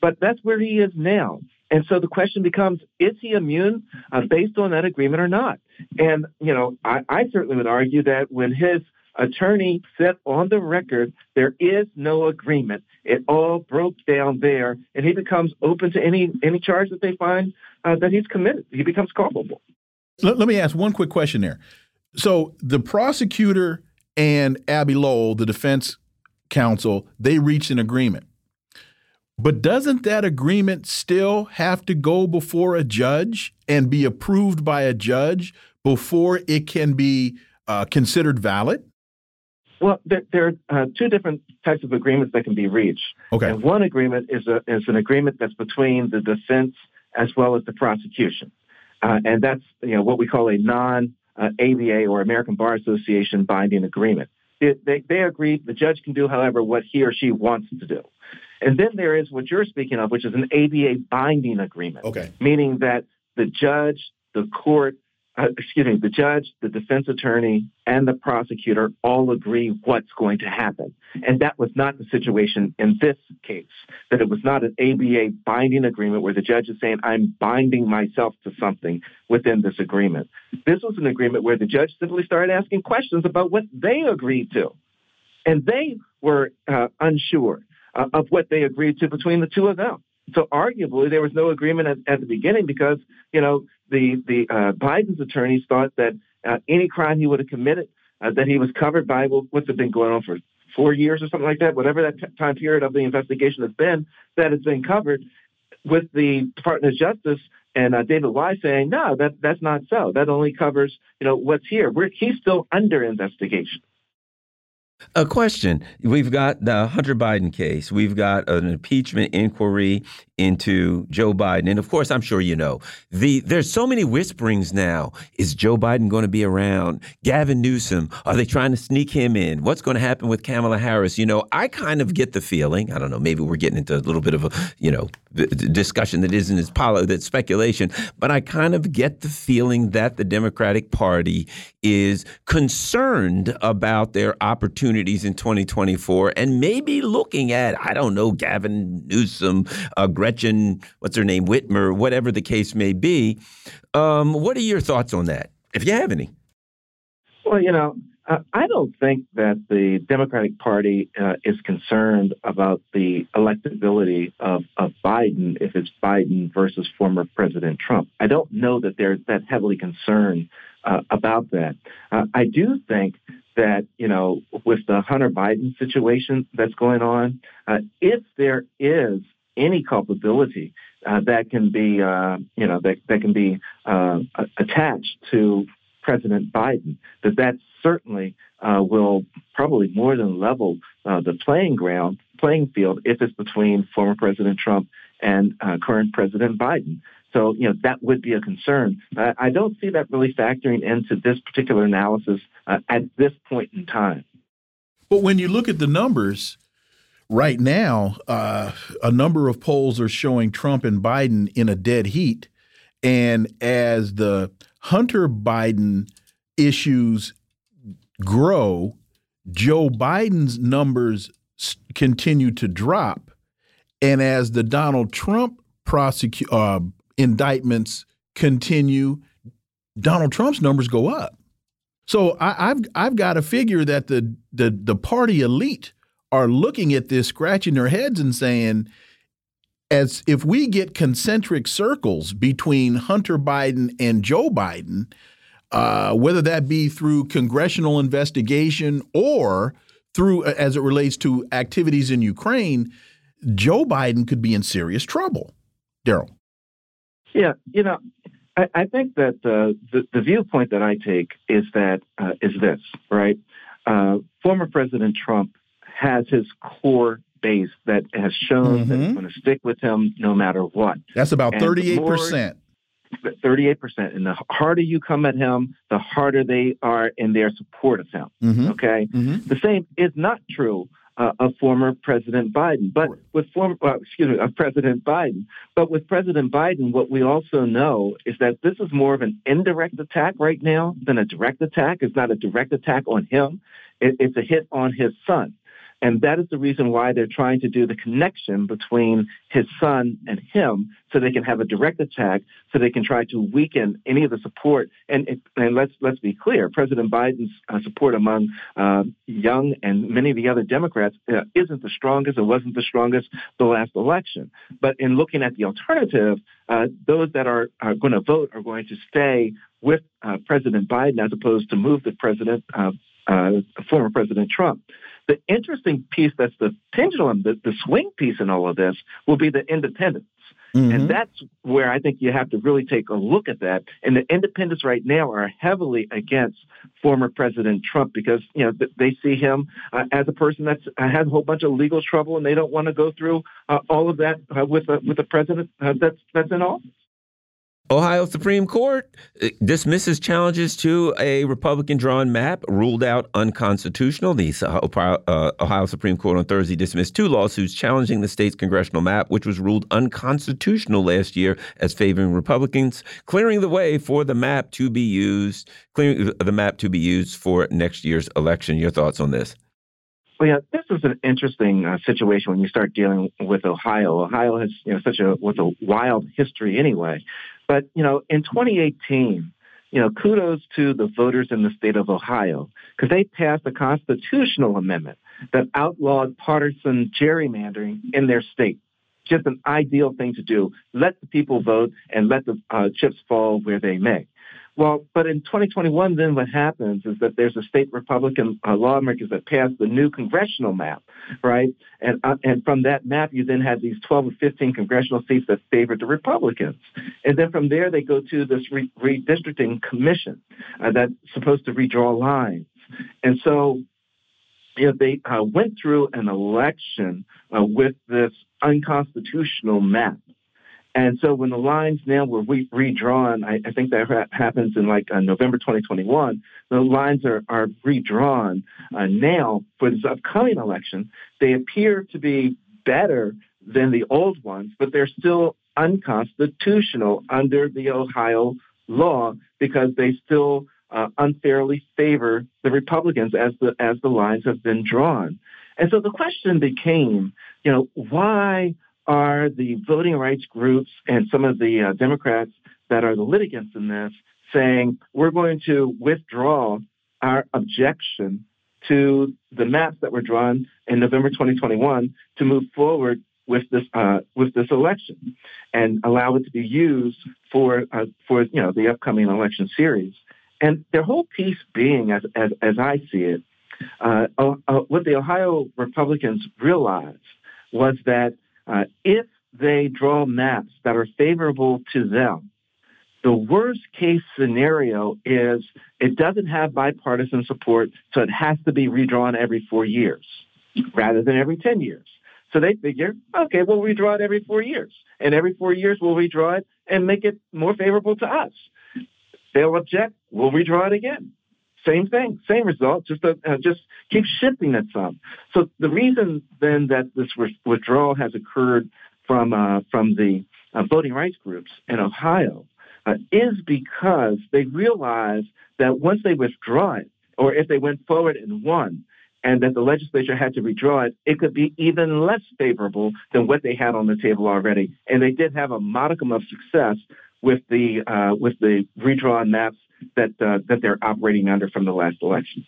But that's where he is now. And so the question becomes, is he immune uh, based on that agreement or not? And, you know, I, I certainly would argue that when his attorney said on the record there is no agreement. It all broke down there, and he becomes open to any any charge that they find uh, that he's committed. He becomes culpable. Let, let me ask one quick question there. So the prosecutor and Abbe Lowell, the defense counsel, they reached an agreement. But doesn't that agreement still have to go before a judge and be approved by a judge before it can be uh, considered valid? Well, there, there are uh, two different types of agreements that can be reached. Okay. And one agreement is a is an agreement that's between the defense as well as the prosecution, uh, and that's you know what we call a non uh, ABA or American Bar Association binding agreement. It, they they agree. The judge can do, however, what he or she wants to do. And then there is what you're speaking of, which is an ABA binding agreement. Okay. Meaning that the judge, the court, uh, excuse me, the judge, the defense attorney, and the prosecutor all agree what's going to happen. And that was not the situation in this case, that it was not an ABA binding agreement where the judge is saying, I'm binding myself to something within this agreement. This was an agreement where the judge simply started asking questions about what they agreed to. And they were uh, unsure uh, of what they agreed to between the two of them. So arguably, there was no agreement at, at the beginning because you know the the uh, Biden's attorneys thought that uh, any crime he would have committed uh, that he was covered by well, what's it been going on for four years or something like that, whatever that t- time period of the investigation has been, that has been covered. With the Department of Justice and uh, David Weiss saying, no, that that's not so. That only covers you know what's here. We're, he's still under investigation. A question. We've got the Hunter Biden case. We've got an impeachment inquiry into Joe Biden. And of course, I'm sure you know, the there's so many whisperings now. Is Joe Biden going to be around? Gavin Newsom, are they trying to sneak him in? What's going to happen with Kamala Harris? You know, I kind of get the feeling, I don't know, maybe we're getting into a little bit of a, you know, discussion that isn't as poli- that's speculation, but I kind of get the feeling that the Democratic Party is concerned about their opportunities in 2024 and maybe looking at, I don't know, Gavin Newsom, uh, Gretchen, what's her name, Whitmer, whatever the case may be. Um, what are your thoughts on that, if you have any? Well, you know, I don't think that the Democratic Party uh, is concerned about the electability of, of Biden if it's Biden versus former President Trump. I don't know that they're that heavily concerned uh, about that. Uh, I do think that, you know, with the Hunter Biden situation that's going on, uh, if there is any culpability uh, that can be, uh, you know, that, that can be uh, attached to President Biden, that that certainly uh, will probably more than level uh, the playing ground, playing field, if it's between former President Trump and uh, current President Biden. So, you know, that would be a concern. I don't see that really factoring into this particular analysis at this point in time. But when you look at the numbers, right now, uh, a number of polls are showing Trump and Biden in a dead heat. And as the Hunter Biden issues grow, Joe Biden's numbers continue to drop. And as the Donald Trump prosecute uh, indictments continue, Donald Trump's numbers go up. So I, have I've got to figure that the the the party elite are looking at this, scratching their heads, and saying, as if we get concentric circles between Hunter Biden and Joe Biden, uh, whether that be through congressional investigation or through as it relates to activities in Ukraine, Joe Biden could be in serious trouble. Daryl. Yeah, you know, I, I think that uh, the the viewpoint that I take is that uh, is this right. Uh, former President Trump has his core base that has shown mm-hmm. that it's going to stick with him no matter what. That's about thirty-eight percent. 38%. And the harder you come at him, the harder they are in their support of him. Mm-hmm. Okay? Mm-hmm. The same is not true uh, of former President Biden. But with former, uh, excuse me, of President Biden. But with President Biden, what we also know is that this is more of an indirect attack right now than a direct attack. It's not a direct attack on him. It, it's a hit on his son. And that is the reason why they're trying to do the connection between his son and him so they can have a direct attack, so they can try to weaken any of the support. And, and let's, let's be clear President Biden's uh, support among uh, young and many of the other Democrats uh, isn't the strongest. It wasn't the strongest the last election. But in looking at the alternative, uh, those that are, are going to vote are going to stay with uh, President Biden as opposed to move the president, uh, former President Trump. The interesting piece that's the pendulum, the, the swing piece in all of this will be the independents. Mm-hmm. And that's where I think you have to really take a look at that. And the independents right now are heavily against former President Trump because you know they see him uh, as a person that uh, has a whole bunch of legal trouble, and they don't want to go through uh, all of that uh, with a, with a president uh, that's that's in office. Ohio Supreme Court uh, dismisses challenges to a Republican drawn map ruled out unconstitutional. The uh, Ohio Supreme Court on Thursday dismissed two lawsuits challenging the state's congressional map, which was ruled unconstitutional last year as favoring Republicans, clearing the way for the map to be used, clearing the map to be used for next year's election. Your thoughts on this? Well, yeah, this is an interesting uh, situation when you start dealing with Ohio. Ohio has you know such a with a wild history anyway. But, you know, in 2018, you know, kudos to the voters in the state of Ohio because they passed a constitutional amendment that outlawed partisan gerrymandering in their state. Just an ideal thing to do. Let the people vote and let the uh, chips fall where they may. Well, but in 2021, then what happens is that there's a state Republican uh, lawmakers that passed the new congressional map, right? And uh, and from that map, you then had these 12 or 15 congressional seats that favored the Republicans, and then from there they go to this re- redistricting commission uh, that's supposed to redraw lines, and so. You know, they uh, went through an election uh, with this unconstitutional map, and so when the lines now were re- redrawn, I, I, think that ha- happens in like uh, November 2021, the lines are, are redrawn uh, now for this upcoming election. They appear to be better than the old ones, but they're still unconstitutional under the Ohio law because they still uh, unfairly favor the Republicans as the as the lines have been drawn. And so the question became, you know, why are the voting rights groups and some of the uh, Democrats that are the litigants in this saying we're going to withdraw our objection to the maps that were drawn in November 2021 to move forward with this uh, with this election and allow it to be used for uh, for you know the upcoming election series. And their whole piece being, as as, as I see it, uh, uh what the Ohio Republicans realized was that uh, if they draw maps that are favorable to them, the worst case scenario is it doesn't have bipartisan support, so it has to be redrawn every four years rather than every 10 years. So they figure, okay, we'll redraw it every four years. And every four years, we'll redraw it and make it more favorable to us. They'll object, we'll redraw it again. Same thing, same result, just uh, just keep shifting it some. So the reason then that this withdrawal has occurred from uh, from the uh, voting rights groups in Ohio uh, is because they realize that once they withdraw it, or if they went forward and won, and that the legislature had to redraw it, it could be even less favorable than what they had on the table already. And they did have a modicum of success with the uh, with the redrawn maps that uh, that they're operating under from the last election.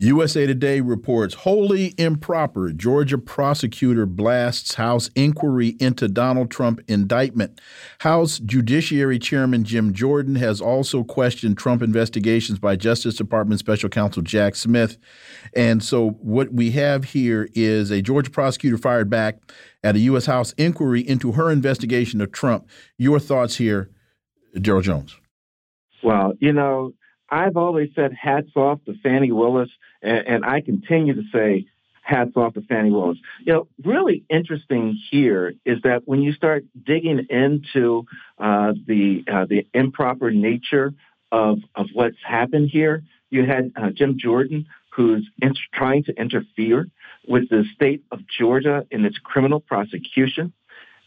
USA Today reports wholly improper Georgia prosecutor blasts House inquiry into Donald Trump indictment. House Judiciary Chairman Jim Jordan has also questioned Trump investigations by Justice Department Special Counsel Jack Smith. And so what we have here is a Georgia prosecutor fired back at a U.S. House inquiry into her investigation of Trump. Your thoughts here, Daryl Jones? Well, you know, I've always said hats off to Fani Willis, and, and, I continue to say hats off to Fani Willis. You know, really interesting here is that when you start digging into uh, the uh, the improper nature of of what's happened here, you had uh, Jim Jordan who's in, trying to interfere with the state of Georgia in its criminal prosecution.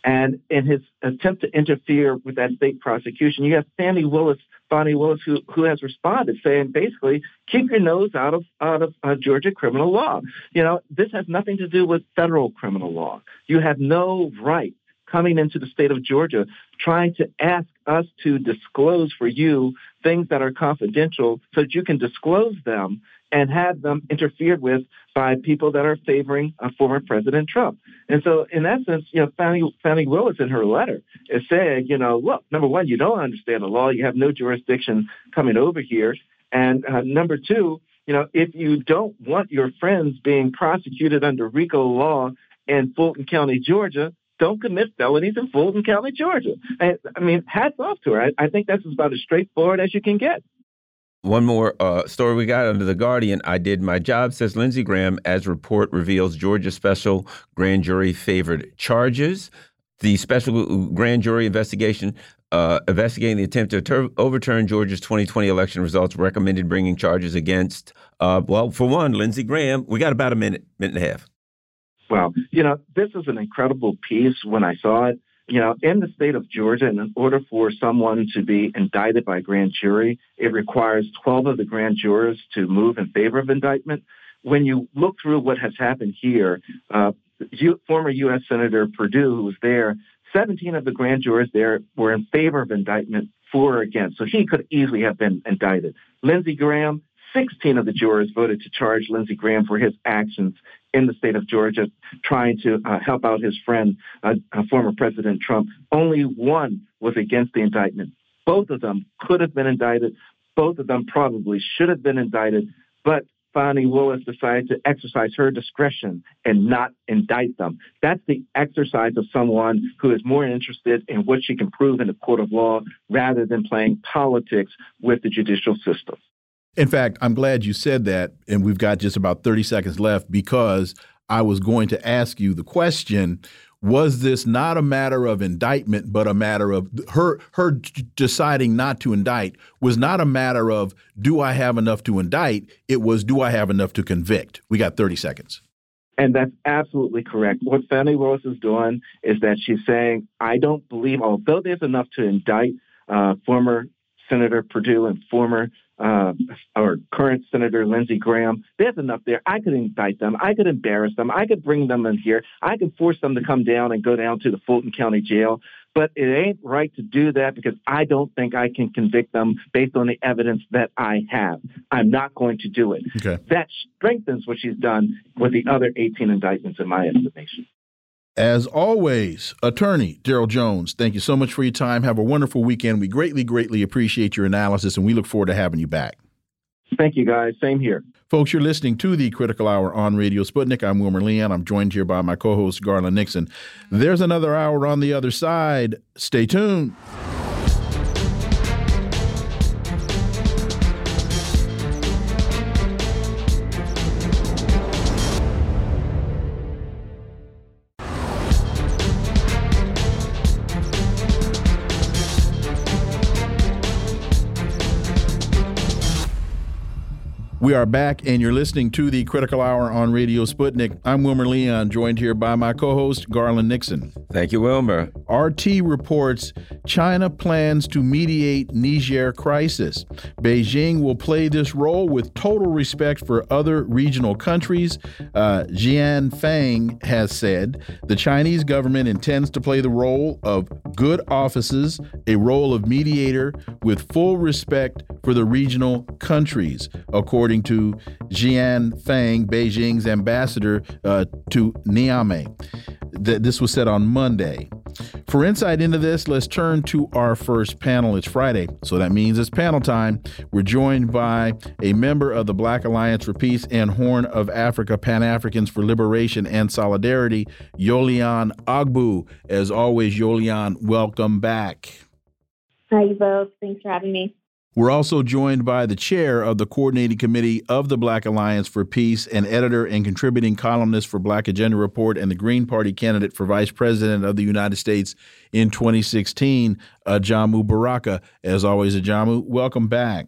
And in his attempt to interfere with that state prosecution, you have Fani Willis Bonnie Willis, who, who has responded, saying basically, keep your nose out of out of uh, Georgia criminal law. You know, this has nothing to do with federal criminal law. You have no right coming into the state of Georgia trying to ask us to disclose for you things that are confidential so that you can disclose them and have them interfered with by people that are favoring uh, former President Trump. And so, in essence, you know, Fani, Fani Willis in her letter is saying, you know, look, number one, you don't understand the law. You have no jurisdiction coming over here. And uh, number two, you know, if you don't want your friends being prosecuted under RICO law in Fulton County, Georgia, don't commit felonies in Fulton County, Georgia. I, I mean, hats off to her. I, I think that's about as straightforward as you can get. One more uh, story we got under The Guardian. I did my job, says Lindsey Graham, as report reveals Georgia special grand jury favored charges. The special grand jury investigation uh, investigating the attempt to overturn Georgia's 2020 election results recommended bringing charges against, uh, well, for one, Lindsey Graham. We got about a minute, minute and a half. Well, you know, this is an incredible piece when I saw it you know, in the state of Georgia, in order for someone to be indicted by a grand jury, it requires 12 of the grand jurors to move in favor of indictment. When you look through what has happened here, uh, former U.S. Senator Perdue, who was there, 17 of the grand jurors there were in favor of indictment, four against. So he could easily have been indicted. Lindsey Graham, 16 of the jurors voted to charge Lindsey Graham for his actions in the state of Georgia trying to uh, help out his friend, uh, uh, former President Trump. Only one was against the indictment. Both of them could have been indicted. Both of them probably should have been indicted. But Fani Willis decided to exercise her discretion and not indict them. That's the exercise of someone who is more interested in what she can prove in the court of law rather than playing politics with the judicial system. In fact, I'm glad you said that, and we've got just about 30 seconds left because I was going to ask you the question was this not a matter of indictment but a matter of her her deciding not to indict was not a matter of do I have enough to indict? It was do I have enough to convict? We got 30 seconds. And that's absolutely correct. What Fannie Rose is doing is that she's saying I don't believe although there's enough to indict uh, former Senator Perdue and former uh, our current Senator Lindsey Graham. There's enough there. I could indict them. I could embarrass them. I could bring them in here. I could force them to come down and go down to the Fulton County Jail. But it ain't right to do that because I don't think I can convict them based on the evidence that I have. I'm not going to do it. Okay. That strengthens what she's done with the other 18 indictments, in my estimation. As always, attorney Daryl Jones, thank you so much for your time. Have a wonderful weekend. We greatly, greatly appreciate your analysis, and we look forward to having you back. Thank you, guys. Same here. Folks, you're listening to the Critical Hour on Radio Sputnik. I'm Wilmer Leon. I'm joined here by my co host, Garland Nixon. There's another hour on the other side. Stay tuned. We are back, and you're listening to the Critical Hour on Radio Sputnik. I'm Wilmer Leon, joined here by my co host, Garland Nixon. Thank you, Wilmer. RT reports China plans to mediate Niger crisis. Beijing will play this role with total respect for other regional countries. Uh, Jiang Feng has said the Chinese government intends to play the role of good offices, a role of mediator, with full respect for the regional countries, according according to Jiang Feng, Beijing's ambassador uh, to Niamey. Th this was said on Monday. For insight into this, let's turn to our first panel. It's Friday, so that means it's panel time. We're joined by a member of the Black Alliance for Peace and Horn of Africa Pan Africans for Liberation and Solidarity, Yolian Ogbu. As always, Yolian, welcome back. Hi, both. Thanks for having me. We're also joined by the chair of the coordinating committee of the Black Alliance for Peace and editor and contributing columnist for Black Agenda Report and the Green Party candidate for vice president of the United States in 2016, Ajamu Baraka. As always, Ajamu, welcome back.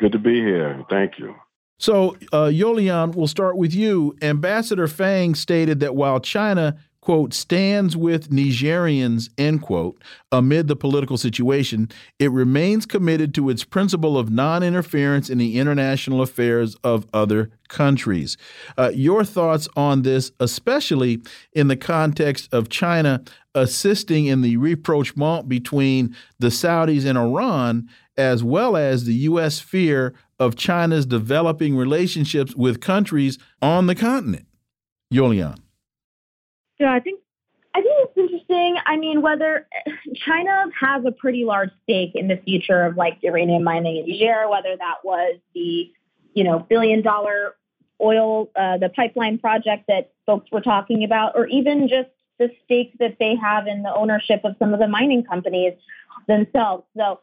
Good to be here. Thank you. So, uh, Yolian, we'll start with you. Ambassador Feng stated that while China quote, stands with Nigerians, end quote, amid the political situation, it remains committed to its principle of non interference in the international affairs of other countries. Uh, your thoughts on this, especially in the context of China assisting in the rapprochement between the Saudis and Iran, as well as the U.S. fear of China's developing relationships with countries on the continent? Yolian. Yeah, I think I think it's interesting. I mean, whether China has a pretty large stake in the future of like uranium mining in Niger, whether that was the you know billion dollar oil uh, the pipeline project that folks were talking about, or even just the stake that they have in the ownership of some of the mining companies themselves. So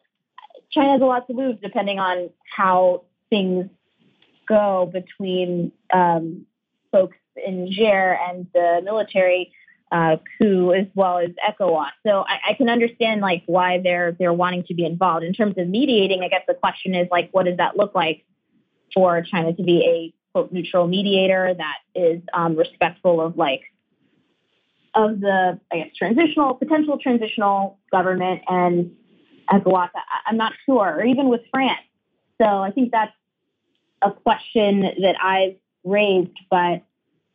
China has a lot to lose depending on how things go between um, folks in Niger and the military uh, coup as well as ECOWAS. So I, I, can understand like why they're they're wanting to be involved in terms of mediating. I guess the question is like, what does that look like for China to be a quote neutral mediator that is um, respectful of like of the I guess transitional potential transitional government and ECOWAS. I, I'm not sure, or even with France. So I think that's a question that I've raised, but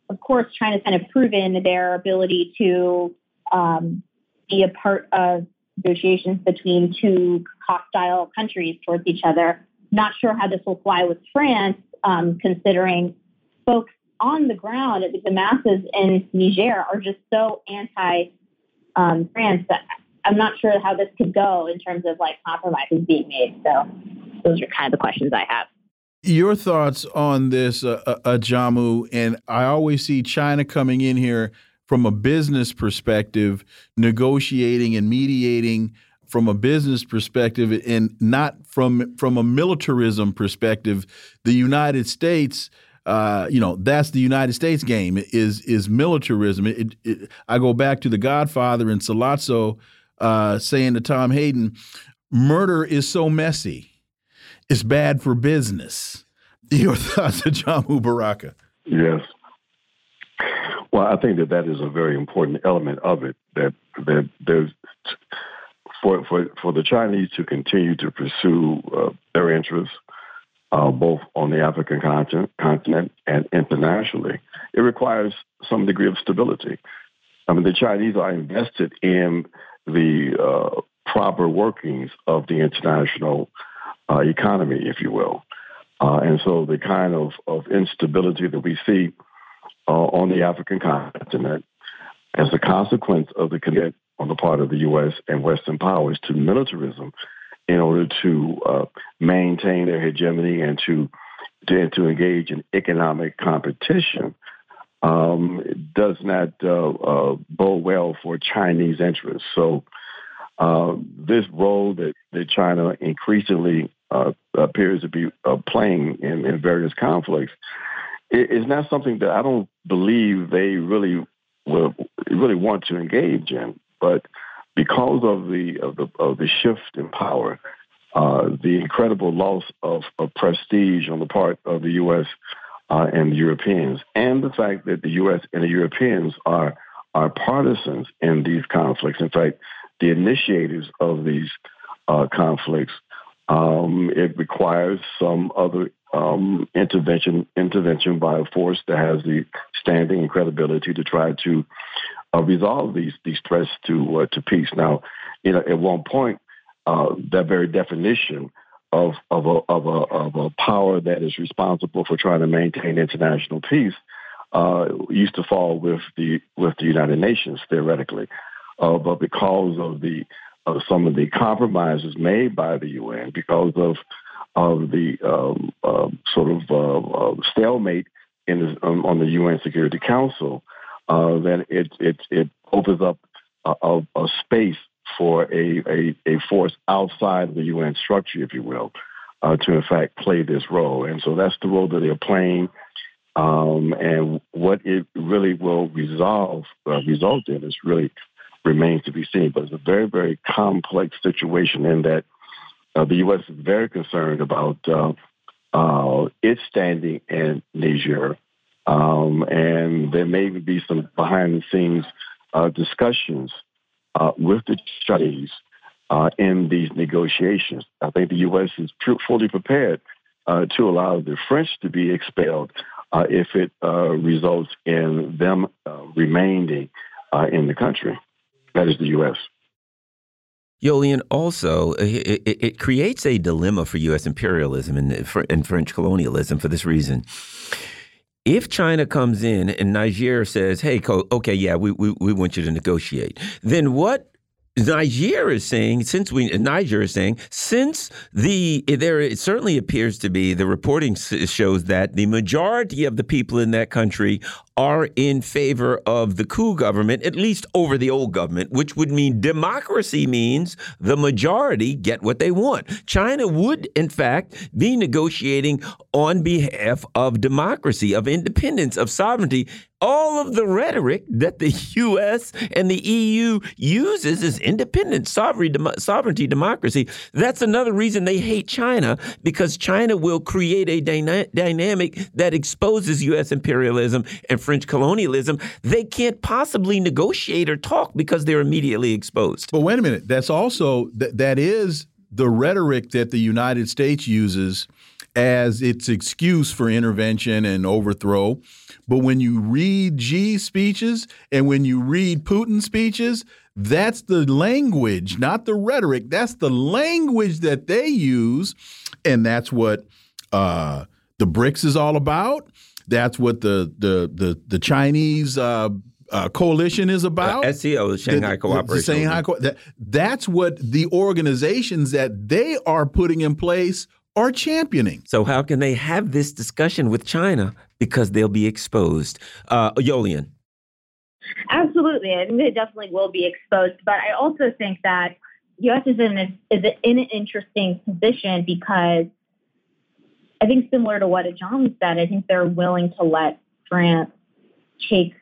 of course, China's kind of proven their ability to um, be a part of negotiations between two hostile countries towards each other. Not sure how this will fly with France, um, considering folks on the ground, the masses in Niger are just so anti um, France that I'm not sure how this could go in terms of like compromises being made. So those are kind of the questions I have. Your thoughts on this, uh, uh, uh, Jamu? And I always see China coming in here from a business perspective, negotiating and mediating from a business perspective, and not from from a militarism perspective. The United States. Uh, you know that's the United States game is is militarism. It, it, I go back to The Godfather and Sollozzo uh, saying to Tom Hagen, "Murder is so messy." Is bad for business. Your thoughts, Jamu Baraka? Yes. Well, I think that that is a very important element of it. That that there's for for for the Chinese to continue to pursue uh, their interests, uh, both on the African continent, continent and internationally, it requires some degree of stability. I mean, the Chinese are invested in the uh, proper workings of the international uh, economy, if you will. Uh, and so the kind of, of instability that we see uh, on the African continent as a consequence of the commitment on the part of the U.S. and Western powers to militarism in order to uh, maintain their hegemony and to, to, to engage in economic competition um, does not uh, uh, bode well for Chinese interests. So uh, this role that, that China increasingly uh, appears to be uh, playing in, in, various conflicts It's not something that I don't believe they really will really want to engage in. But because of the of the of the shift in power uh, the incredible loss of, of, prestige on the part of the U.S. Uh, and the Europeans, and the fact that the U.S. and the Europeans are are partisans in these conflicts. In fact, the initiators of these uh, conflicts. Um, it requires some other um, intervention intervention by a force that has the standing and credibility to try to uh, resolve these these threats to uh, to peace. Now, you know, at one point, uh, that very definition of of a, of a of a power that is responsible for trying to maintain international peace uh, used to fall with the with the United Nations theoretically, uh, but because of the of some of the compromises made by the UN, because of of the um, uh, sort of uh, uh, stalemate in um, on the UN Security Council, uh, then it it it opens up a, a space for a, a, a force outside the UN structure, if you will, uh, to in fact play this role. And so that's the role that they're playing. Um, and what it really will resolve uh, result in is really remains to be seen. But it's a very very complex situation in that uh, the U.S. is very concerned about uh, uh, its standing in Niger, um, and there may be some behind the scenes uh, discussions uh, with the Chinese in these negotiations. I think the U.S. is fully prepared to allow the French to be expelled if it results in them remaining in the country. That is the U.S. Yolian, also, it, it, creates a dilemma for U.S. imperialism and, uh, and French colonialism for this reason. If China comes in and Niger says, hey, okay, yeah, we, we, we want you to negotiate, then what Niger is saying, since we Niger is saying, since the there it certainly appears to be the reporting shows that the majority of the people in that country are in favor of the coup government, at least over the old government, which would mean democracy means the majority get what they want. China would, in fact, be negotiating on behalf of democracy, of independence, of sovereignty, all of the rhetoric that the U.S. and the EU uses is independence, sovereignty, democracy. That's another reason they hate China because China will create a dyna dynamic that exposes U.S. imperialism and French colonialism. They can't possibly negotiate or talk because they're immediately exposed. But wait a minute. That's also th that is the rhetoric that the United States uses as its excuse for intervention and overthrow. But when you read Xi's speeches and when you read Putin's speeches, that's the language, not the rhetoric. That's the language that they use. And that's what uh, the BRICS is all about. That's what the the the, the Chinese uh, uh, coalition is about. Uh, the Shanghai the, Cooperation. The Shanghai Co that, that's what the organizations that they are putting in place are championing. So how can they have this discussion with China because they'll be exposed? Uh, Yolian. Absolutely, I think they definitely will be exposed. But I also think that U.S. is in, a, is in an interesting position because I think similar to what John said, I think they're willing to let France take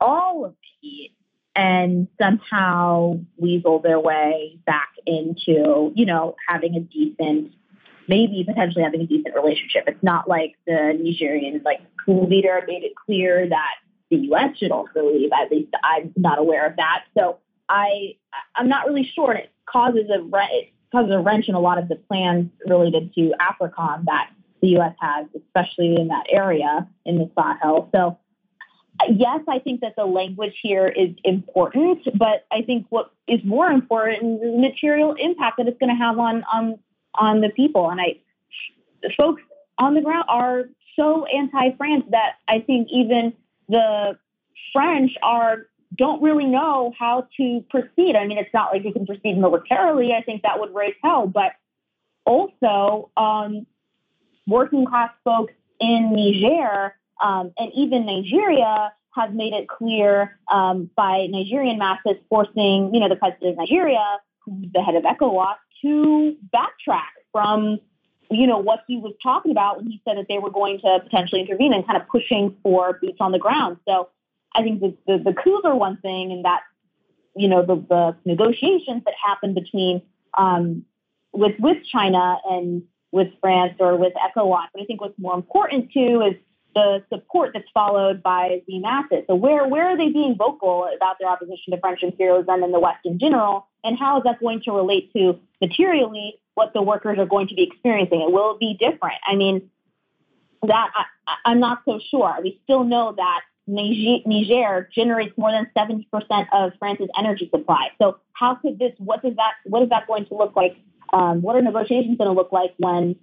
all of the heat and somehow weasel their way back into, you know, having a decent maybe potentially having a decent relationship. It's not like the Nigerian like leader made it clear that the U.S. should also leave. At least I'm not aware of that. So I I'm not really sure. It causes a it causes a wrench in a lot of the plans related to AFRICOM that the U.S. has, especially in that area in the Sahel. So yes, I think that the language here is important, but I think what is more important is the material impact that it's going to have on on on the people. And I, folks on the ground are so anti-France that I think even the French are don't really know how to proceed. I mean, it's not like you can proceed militarily. I think that would raise hell, but also um, working class folks in Niger um, and even Nigeria have made it clear um, by Nigerian masses forcing, you know, the president of Nigeria, the head of ECOWAS, to backtrack from you know what he was talking about when he said that they were going to potentially intervene and kind of pushing for boots on the ground. So I think the the, the coups are one thing, and that you know the, the negotiations that happened between um, with with China and with France or with ECOWAS. But I think what's more important too is the support that's followed by the masses. So where where are they being vocal about their opposition to French imperialism and the West in general, and how is that going to relate to materially what the workers are going to be experiencing? And will it be different? I mean, that I, I'm not so sure. We still know that Niger generates more than 70% of France's energy supply. So how could this? What is that? What is that going to look like? Um, what are negotiations going to look like when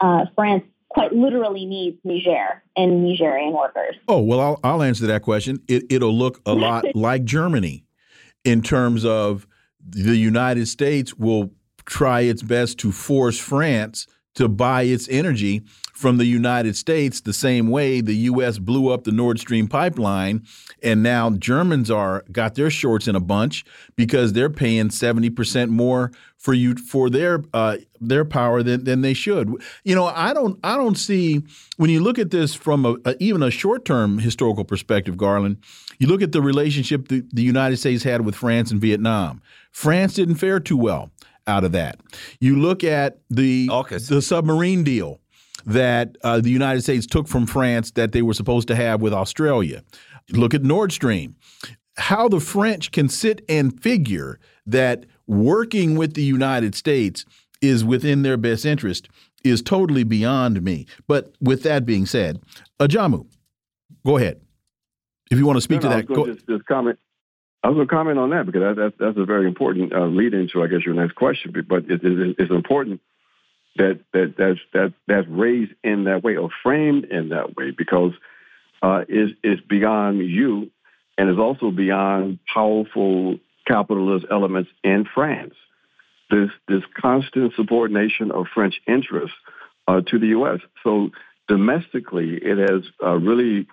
uh, France quite literally needs Niger and Nigerian workers? Oh, well, I'll, I'll answer that question. It, it'll look a lot like Germany in terms of the United States will try its best to force France to buy its energy from the United States the same way the U.S. blew up the Nord Stream pipeline, and now Germans are got their shorts in a bunch because they're paying seventy percent more for you for their uh, their power than, than they should. You know, I don't I don't see when you look at this from a, a, even a short term historical perspective, Garland. You look at the relationship the, the United States had with France and Vietnam. France didn't fare too well out of that. You look at the AUKUS. the submarine deal that uh, the United States took from France that they were supposed to have with Australia. Look at Nord Stream. How the French can sit and figure that working with the United States is within their best interest is totally beyond me. But with that being said, Ajamu, go ahead. If you want to speak no, to no, that, go, just, just comment. I was going to comment on that because that, that, that's a very important uh, lead into, I guess, your next question. But it, it, it's important that that that's that that's raised in that way or framed in that way because uh, is is beyond you and it's also beyond powerful capitalist elements in France. This this constant subordination of French interests uh, to the U.S. So domestically, it has uh, really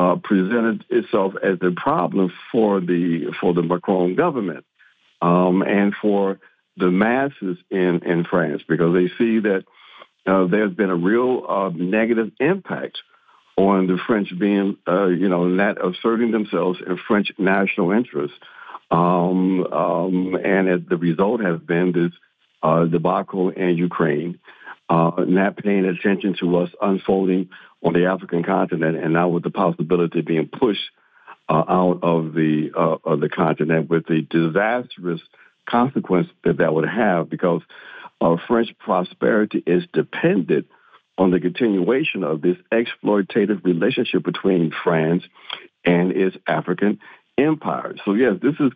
uh, presented itself as a problem for the for the Macron government um, and for the masses in, in France because they see that uh, there's been a real uh, negative impact on the French being, uh, you know, not asserting themselves in French national interests. Um, um, and as the result has been this uh, debacle in Ukraine, uh, not paying attention to what's unfolding on the African continent, and now with the possibility of being pushed uh, out of the of the continent with the disastrous consequence that that would have because uh, French prosperity is dependent on the continuation of this exploitative relationship between France and its African empire. So yes, this is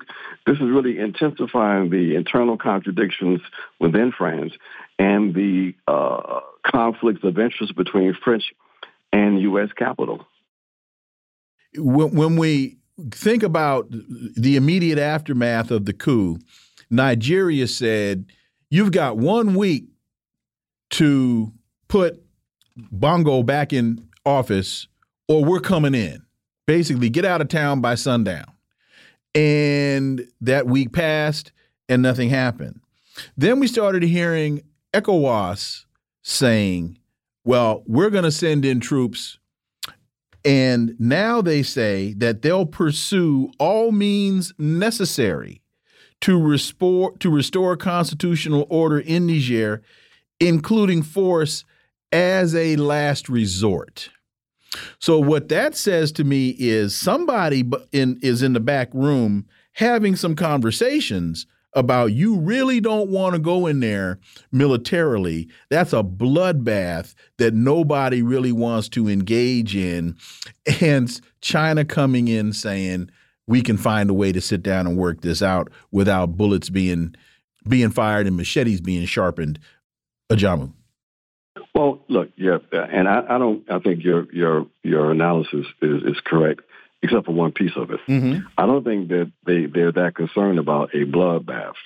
this is really intensifying the internal contradictions within France and the uh, conflicts of interest between French and U.S. capital. When, when we think about the immediate aftermath of the coup, Nigeria said, You've got one week to put Bongo back in office, or we're coming in. Basically, get out of town by sundown. And that week passed and nothing happened. Then we started hearing ECOWAS saying, well, we're going to send in troops. And now they say that they'll pursue all means necessary to restore to restore constitutional order in Niger, including force as a last resort. So what that says to me is somebody in is in the back room having some conversations about you really don't want to go in there militarily. That's a bloodbath that nobody really wants to engage in. Hence, China coming in saying, we can find a way to sit down and work this out without bullets being being fired and machetes being sharpened. Ajamu. Well, look, yeah, and I, I don't. I think your your your analysis is, is correct, except for one piece of it. Mm -hmm. I don't think that they they're that concerned about a bloodbath.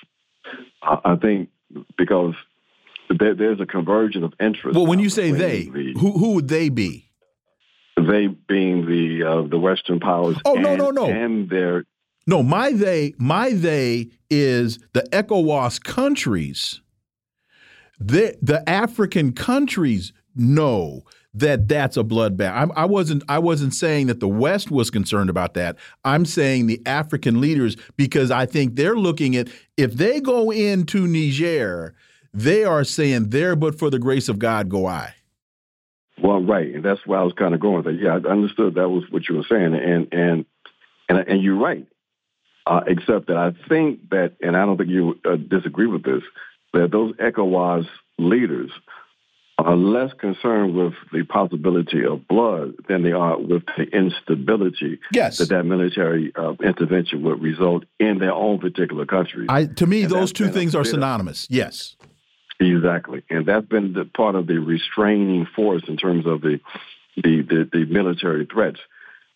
I, I think because there, there's a convergence of interest. Well, when you say they, the, who who would they be? they being the uh, the Western powers. Oh and, no no no! And their no my they my they is the ECOWAS countries. The the African countries know that that's a bloodbath. I, I wasn't I wasn't saying that the West was concerned about that. I'm saying the African leaders because I think they're looking at if they go into Niger they are saying, "There, but for the grace of God, go I." Well, right, and that's where I was kind of going with it. Yeah, I understood that was what you were saying, and and and and you're right. Uh, except that I think that, and I don't think you uh, disagree with this, that those ECOWAS leaders are less concerned with the possibility of blood than they are with the instability yes. that that military uh, intervention would result in their own particular country. I, to me, and those two things are synonymous. Yes. Exactly, and that's been the part of the restraining force in terms of the the, the, the military threats.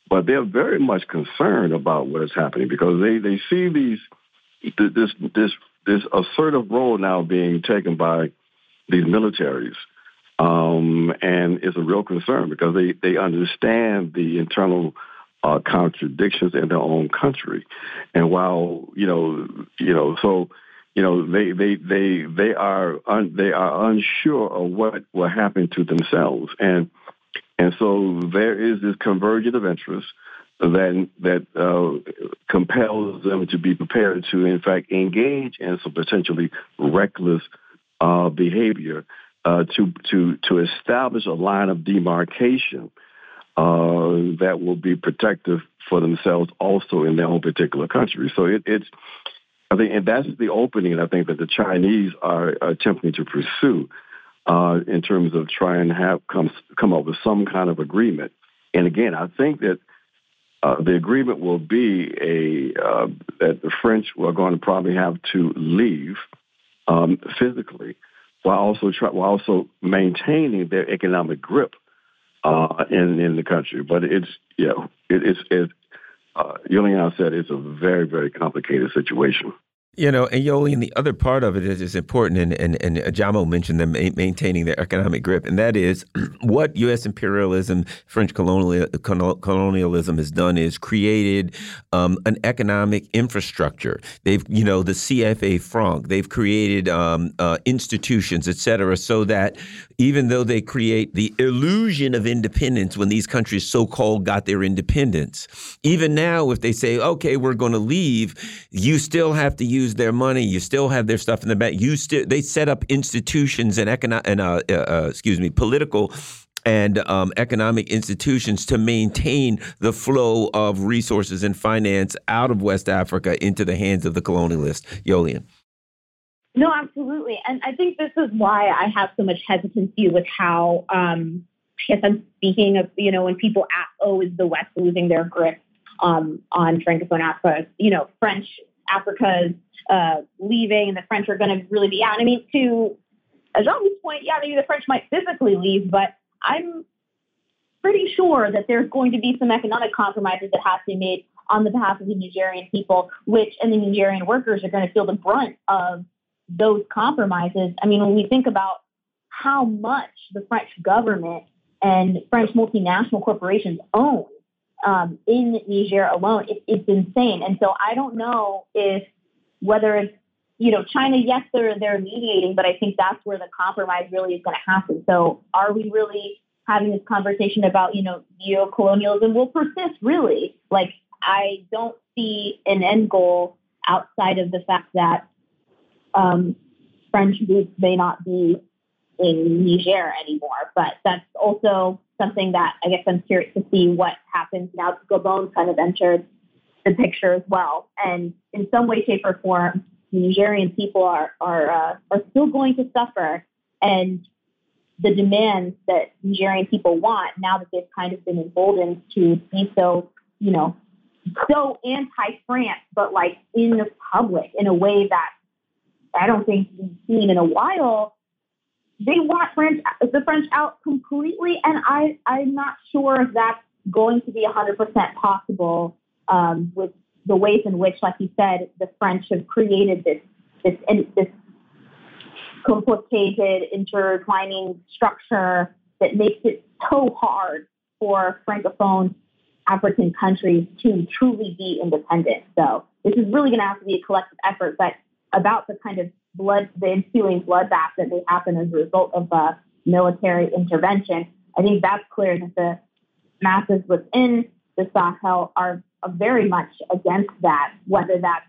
But they're very much concerned about what is happening because they, they see these this this this assertive role now being taken by these militaries. Um, and it's a real concern because they, they understand the internal uh, contradictions in their own country. And while, you know, you know, so you know they they they they are un, they are unsure of what will happen to themselves and and so there is this convergence of interests that that uh, compels them to be prepared to in fact engage in some potentially reckless uh, behavior uh, to to to establish a line of demarcation uh, that will be protective for themselves also in their own particular country. So it, it's I think, and that's the opening, I think, that the Chinese are attempting to pursue uh, in terms of trying to have come come up with some kind of agreement. And again, I think that uh, the agreement will be a uh, that the French are going to probably have to leave um, physically, while also try, while also maintaining their economic grip uh, in in the country. But it's yeah, it, it's it, uh, Julian said it's a very, very complicated situation. You know, and Yoli, and the other part of it is, is important, and, and, and Jamo mentioned them maintaining their economic grip, and that is what U.S. imperialism, French colonial, colonialism has done is created um, an economic infrastructure. They've, you know, the CFA franc, they've created um, uh, institutions, et cetera, so that even though they create the illusion of independence when these countries so called got their independence, even now, if they say, okay, we're going to leave, you still have to use use their money. You still have their stuff in the bank. You still they set up institutions and economic and uh, uh, uh, excuse me political and um, economic institutions to maintain the flow of resources and finance out of West Africa into the hands of the colonialists. Yolian. No, absolutely. And I think this is why I have so much hesitancy with how, um, I guess I'm speaking of, you know, when people ask, oh, is the West losing their grip um, on Francophone Africa? You know, French Africa's uh, leaving and the French are going to really be out. I mean, to Jean-Louis' point, yeah, maybe the French might physically leave, but I'm pretty sure that there's going to be some economic compromises that have to be made on the behalf of the Nigerian people, which and the Nigerian workers are going to feel the brunt of those compromises. I mean, when we think about how much the French government and French multinational corporations own um, in Niger alone, it, it's insane. And so I don't know if whether it's you know China, yes, they're they're mediating, but I think that's where the compromise really is going to happen. So are we really having this conversation about you know neo-colonialism will persist? Really, like I don't see an end goal outside of the fact that um, French boots may not be in Niger anymore. But that's also something that I guess I'm curious to see what happens now Gabon kind of entered the picture as well. And in some way, shape, or form, Nigerian people are are uh, are still going to suffer. And the demands that Nigerian people want now that they've kind of been emboldened to be so, you know, so anti-France, but like in the public in a way that I don't think we've seen in a while they want French, the French out completely, and I, I'm not sure if that's going to be 100% possible um, with the ways in which, like you said, the French have created this this this complicated, intertwining structure that makes it so hard for francophone African countries to truly be independent. So this is really going to have to be a collective effort. But about the kind of blood, the ensuing bloodbath that may happen as a result of a military intervention. I think that's clear that the masses within the Sahel are, are very much against that, whether that's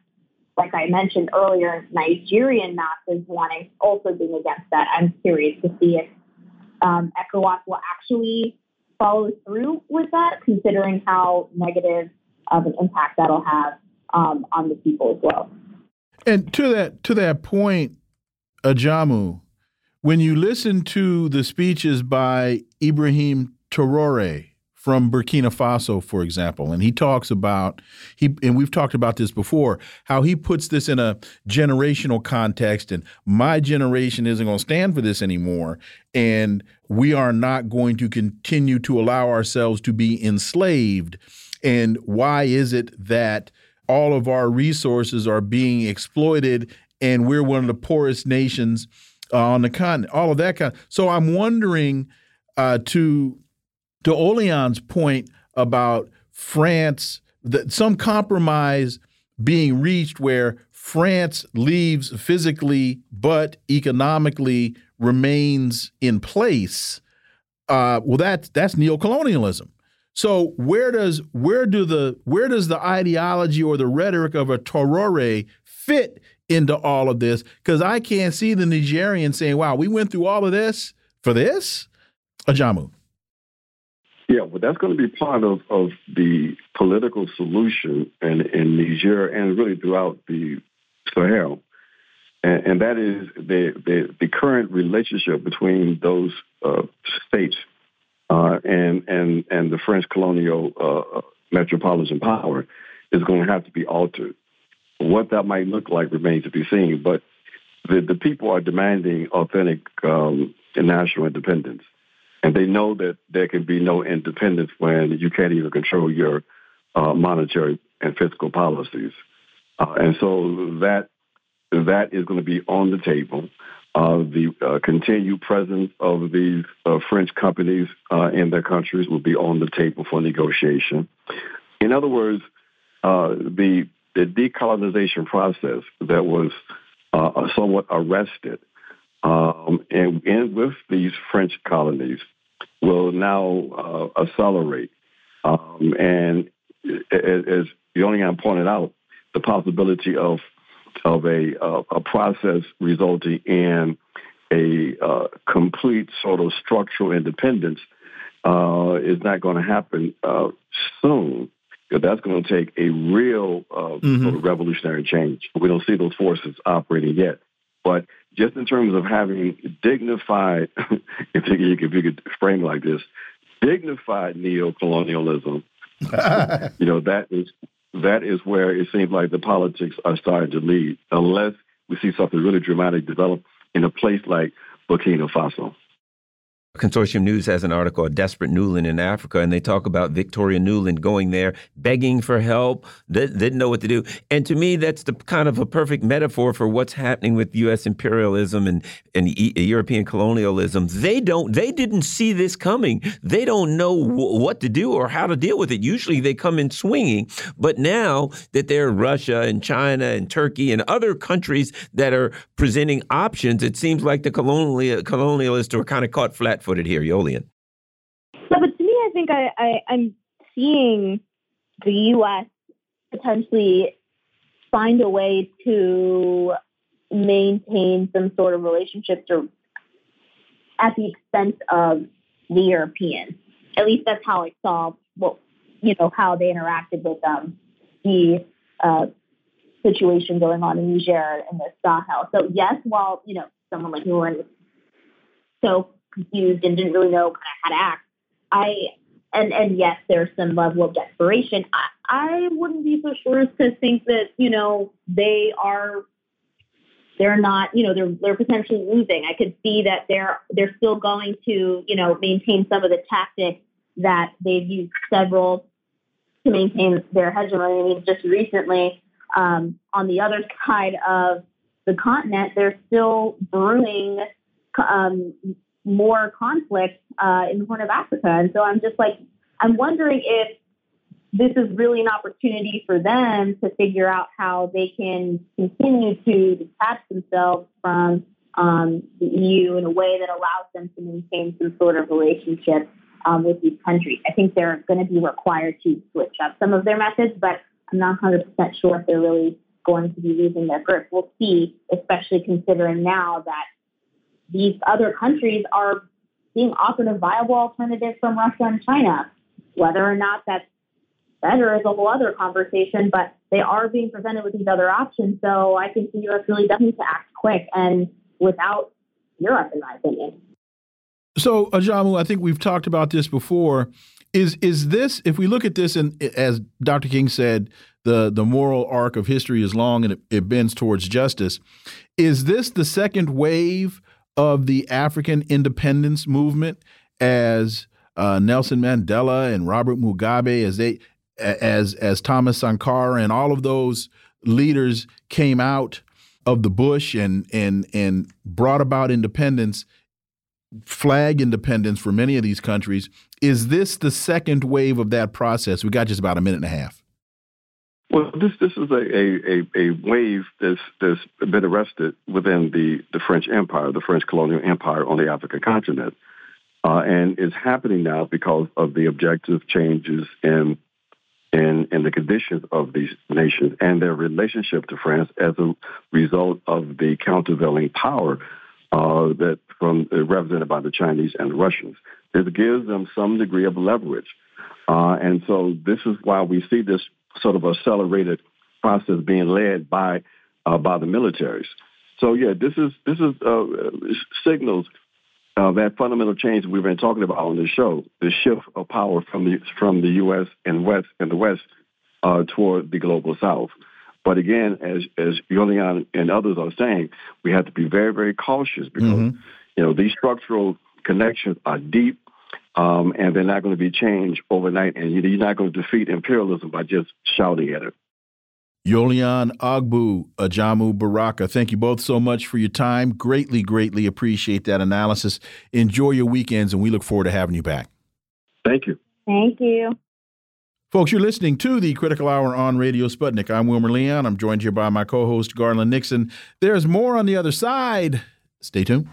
like I mentioned earlier, Nigerian masses wanting also being against that. I'm curious to see if um, ECOWAS will actually follow through with that, considering how negative of an impact that'll have um, on the people as well. And to that to that point, Ajamu, when you listen to the speeches by Ibrahim Traore from Burkina Faso, for example, and he talks about he and we've talked about this before, how he puts this in a generational context, and my generation isn't going to stand for this anymore, and we are not going to continue to allow ourselves to be enslaved. And why is it that all of our resources are being exploited, and we're one of the poorest nations uh, on the continent? All of that kind. So I'm wondering uh, to to Yolian's point about France, that some compromise being reached where France leaves physically but economically remains in place. Uh, well, that's that's neocolonialism. So where does where do the where does the ideology or the rhetoric of a Traore fit into all of this? Because I can't see the Nigerian saying, "Wow, we went through all of this for this." Ajamu. Yeah, well, that's going to be part of, of the political solution in, in Niger and really throughout the Sahel. And, and that is the, the, the, current relationship between those uh, states uh, and, and, and the French colonial uh, metropolitan power is going to have to be altered. What that might look like remains to be seen, but the, the people are demanding authentic um, national independence. And they know that there can be no independence when you can't even control your uh, monetary and fiscal policies. Uh, and so that that is going to be on the table. Uh, the uh, continued presence of these uh, French companies uh, in their countries will be on the table for negotiation. In other words, the the decolonization process that was somewhat arrested um, and, and with these French colonies will now uh, accelerate. Um, and as Yolian pointed out, the possibility of of a uh, a process resulting in a uh, complete sort of structural independence uh, is not going to happen uh, soon. That's going to take a real uh, mm-hmm. sort of revolutionary change. We don't see those forces operating yet. But just in terms of having dignified, if you, if you could frame it like this, dignified neo-colonialism, you know, that is that is where it seems like the politics are starting to lead, unless we see something really dramatic develop in a place like Burkina Faso. Consortium News has an article, A Desperate Nuland in Africa, and they talk about Victoria Nuland going there, begging for help, they didn't know what to do. And to me, that's the kind of a perfect metaphor for what's happening with U.S. imperialism and, and e European colonialism. They don't, they didn't see this coming. They don't know what to do or how to deal with it. Usually they come in swinging. But now that there are Russia and China and Turkey and other countries that are presenting options, it seems like the colonial, colonialists are kind of caught flat footed here, Yolian. So, but to me, I think I, I, I'm seeing the U.S. potentially find a way to maintain some sort of relationships or at the expense of the Europeans. At least that's how I saw what you know how they interacted with um, the uh, situation going on in Niger and the Sahel. So yes, while you know someone like Nuland was so confused and didn't really know kind of how to act. I and and yes, there's some level of desperation. I, I wouldn't be so sure as to think that you know they are they're not you know they're they're potentially losing. I could see that they're they're still going to you know maintain some of the tactics that they've used several to maintain their hegemony. I mean, just recently um, on the other side of the continent, they're still brewing um, more conflict uh, in the Horn of Africa. And so I'm just like, I'm wondering if this is really an opportunity for them to figure out how they can continue to detach themselves from um, the EU in a way that allows them to maintain some sort of relationship um, with these countries. I think they're going to be required to switch up some of their methods, but I'm not 100% sure if they're really going to be losing their grip. We'll see, especially considering now that these other countries are being offered a viable alternative from Russia and China. Whether or not that's better is a whole other conversation, but they are being presented with these other options. So I think the U.S. really does need to act quick and without Europe, in my opinion. So, Ajamu, I think we've talked about this before. Is is this if we look at this and as Dr. King said, the the moral arc of history is long and it, it bends towards justice. Is this the second wave of the African independence movement as uh, Nelson Mandela and Robert Mugabe as they as as Thomas Sankara and all of those leaders came out of the bush and and and brought about independence flag independence for many of these countries. Is this the second wave of that process? We got just about a minute and a half. Well, this this is a, a, a, wave that's that's been arrested within the, the French Empire, the French colonial empire on the African continent, uh, and is happening now because of the objective changes in in in the conditions of these nations and their relationship to France as a result of the countervailing power uh, that from uh, represented by the Chinese and the Russians. It gives them some degree of leverage, uh, and so this is why we see this sort of accelerated process being led by uh, by the militaries. So yeah, this is this is uh, signals uh, that fundamental change we've been talking about on the show, the shift of power from the from the U.S. and West and the West toward the global South. But again, as as Julian and others are saying, we have to be very very cautious because mm-hmm. you know these structural connections are deep. Um, and they're not going to be changed overnight, and you're not going to defeat imperialism by just shouting at it. Yolian Ogbu, Ajamu Baraka, thank you both so much for your time. Greatly, greatly appreciate that analysis. Enjoy your weekends, and we look forward to having you back. Thank you. Thank you. Folks, you're listening to the Critical Hour on Radio Sputnik. I'm Wilmer Leon. I'm joined here by my co host, Garland Nixon. There's more on the other side. Stay tuned.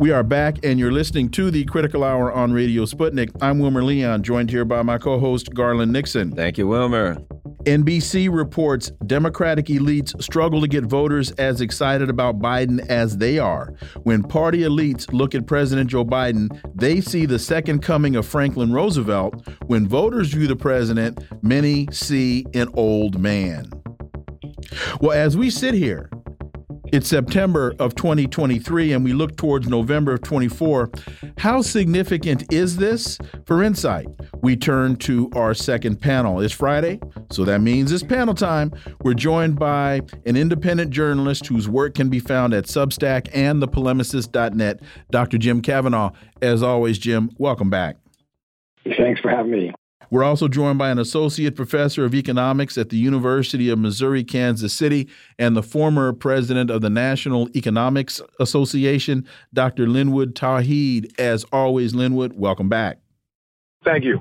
We are back, and you're listening to the Critical Hour on Radio Sputnik. I'm Wilmer Leon, joined here by my co host, Garland Nixon. Thank you, Wilmer. NBC reports Democratic elites struggle to get voters as excited about Biden as they are. When party elites look at President Joe Biden, they see the second coming of Franklin Roosevelt. When voters view the president, many see an old man. Well, as we sit here, it's September of 2023, and we look towards November of 24. How significant is this? For insight, we turn to our second panel. It's Friday, so that means it's panel time. We're joined by an independent journalist whose work can be found at Substack and thepolemicist.net, Dr. Jim Kavanagh. As always, Jim, welcome back. Thanks for having me. We're also joined by an associate professor of economics at the University of Missouri Kansas City and the former president of the National Economics Association, Dr. Linwood Tauheed. As always, Linwood, welcome back. Thank you.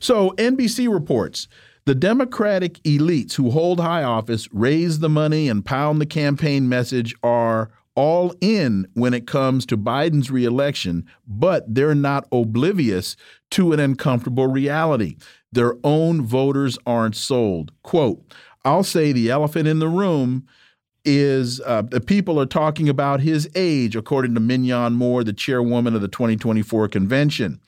So, NBC reports the Democratic elites who hold high office, raise the money, and pound the campaign message are all in when it comes to Biden's reelection, but they're not oblivious to an uncomfortable reality. Their own voters aren't sold. Quote, I'll say the elephant in the room is uh, the people are talking about his age, according to Minyon Moore, the chairwoman of the 2024 convention.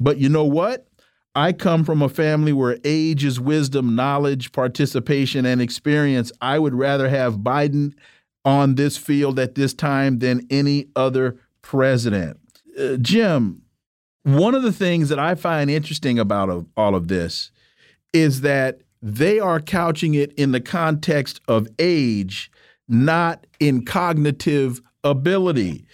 But you know what? I come from a family where age is wisdom, knowledge, participation, and experience. I would rather have Biden on this field at this time than any other president. Uh, Jim, one of the things that I find interesting about all of this is that they are couching it in the context of age, not in cognitive ability.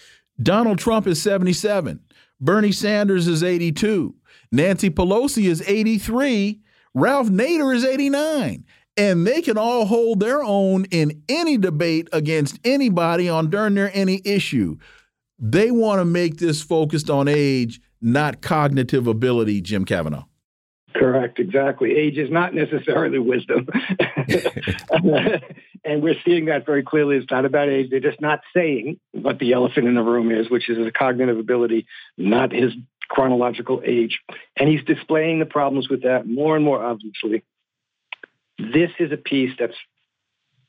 Donald Trump is 77. Bernie Sanders is 82. Nancy Pelosi is 83. Ralph Nader is 89 and they can all hold their own in any debate against anybody on darn near any issue. They want to make this focused on age, not cognitive ability, Jim Kavanagh. Correct, exactly. Age is not necessarily wisdom. and we're seeing that very clearly. It's not about age. They're just not saying what the elephant in the room is, which is his cognitive ability, not his chronological age. And he's displaying the problems with that more and more obviously. This is a piece that's,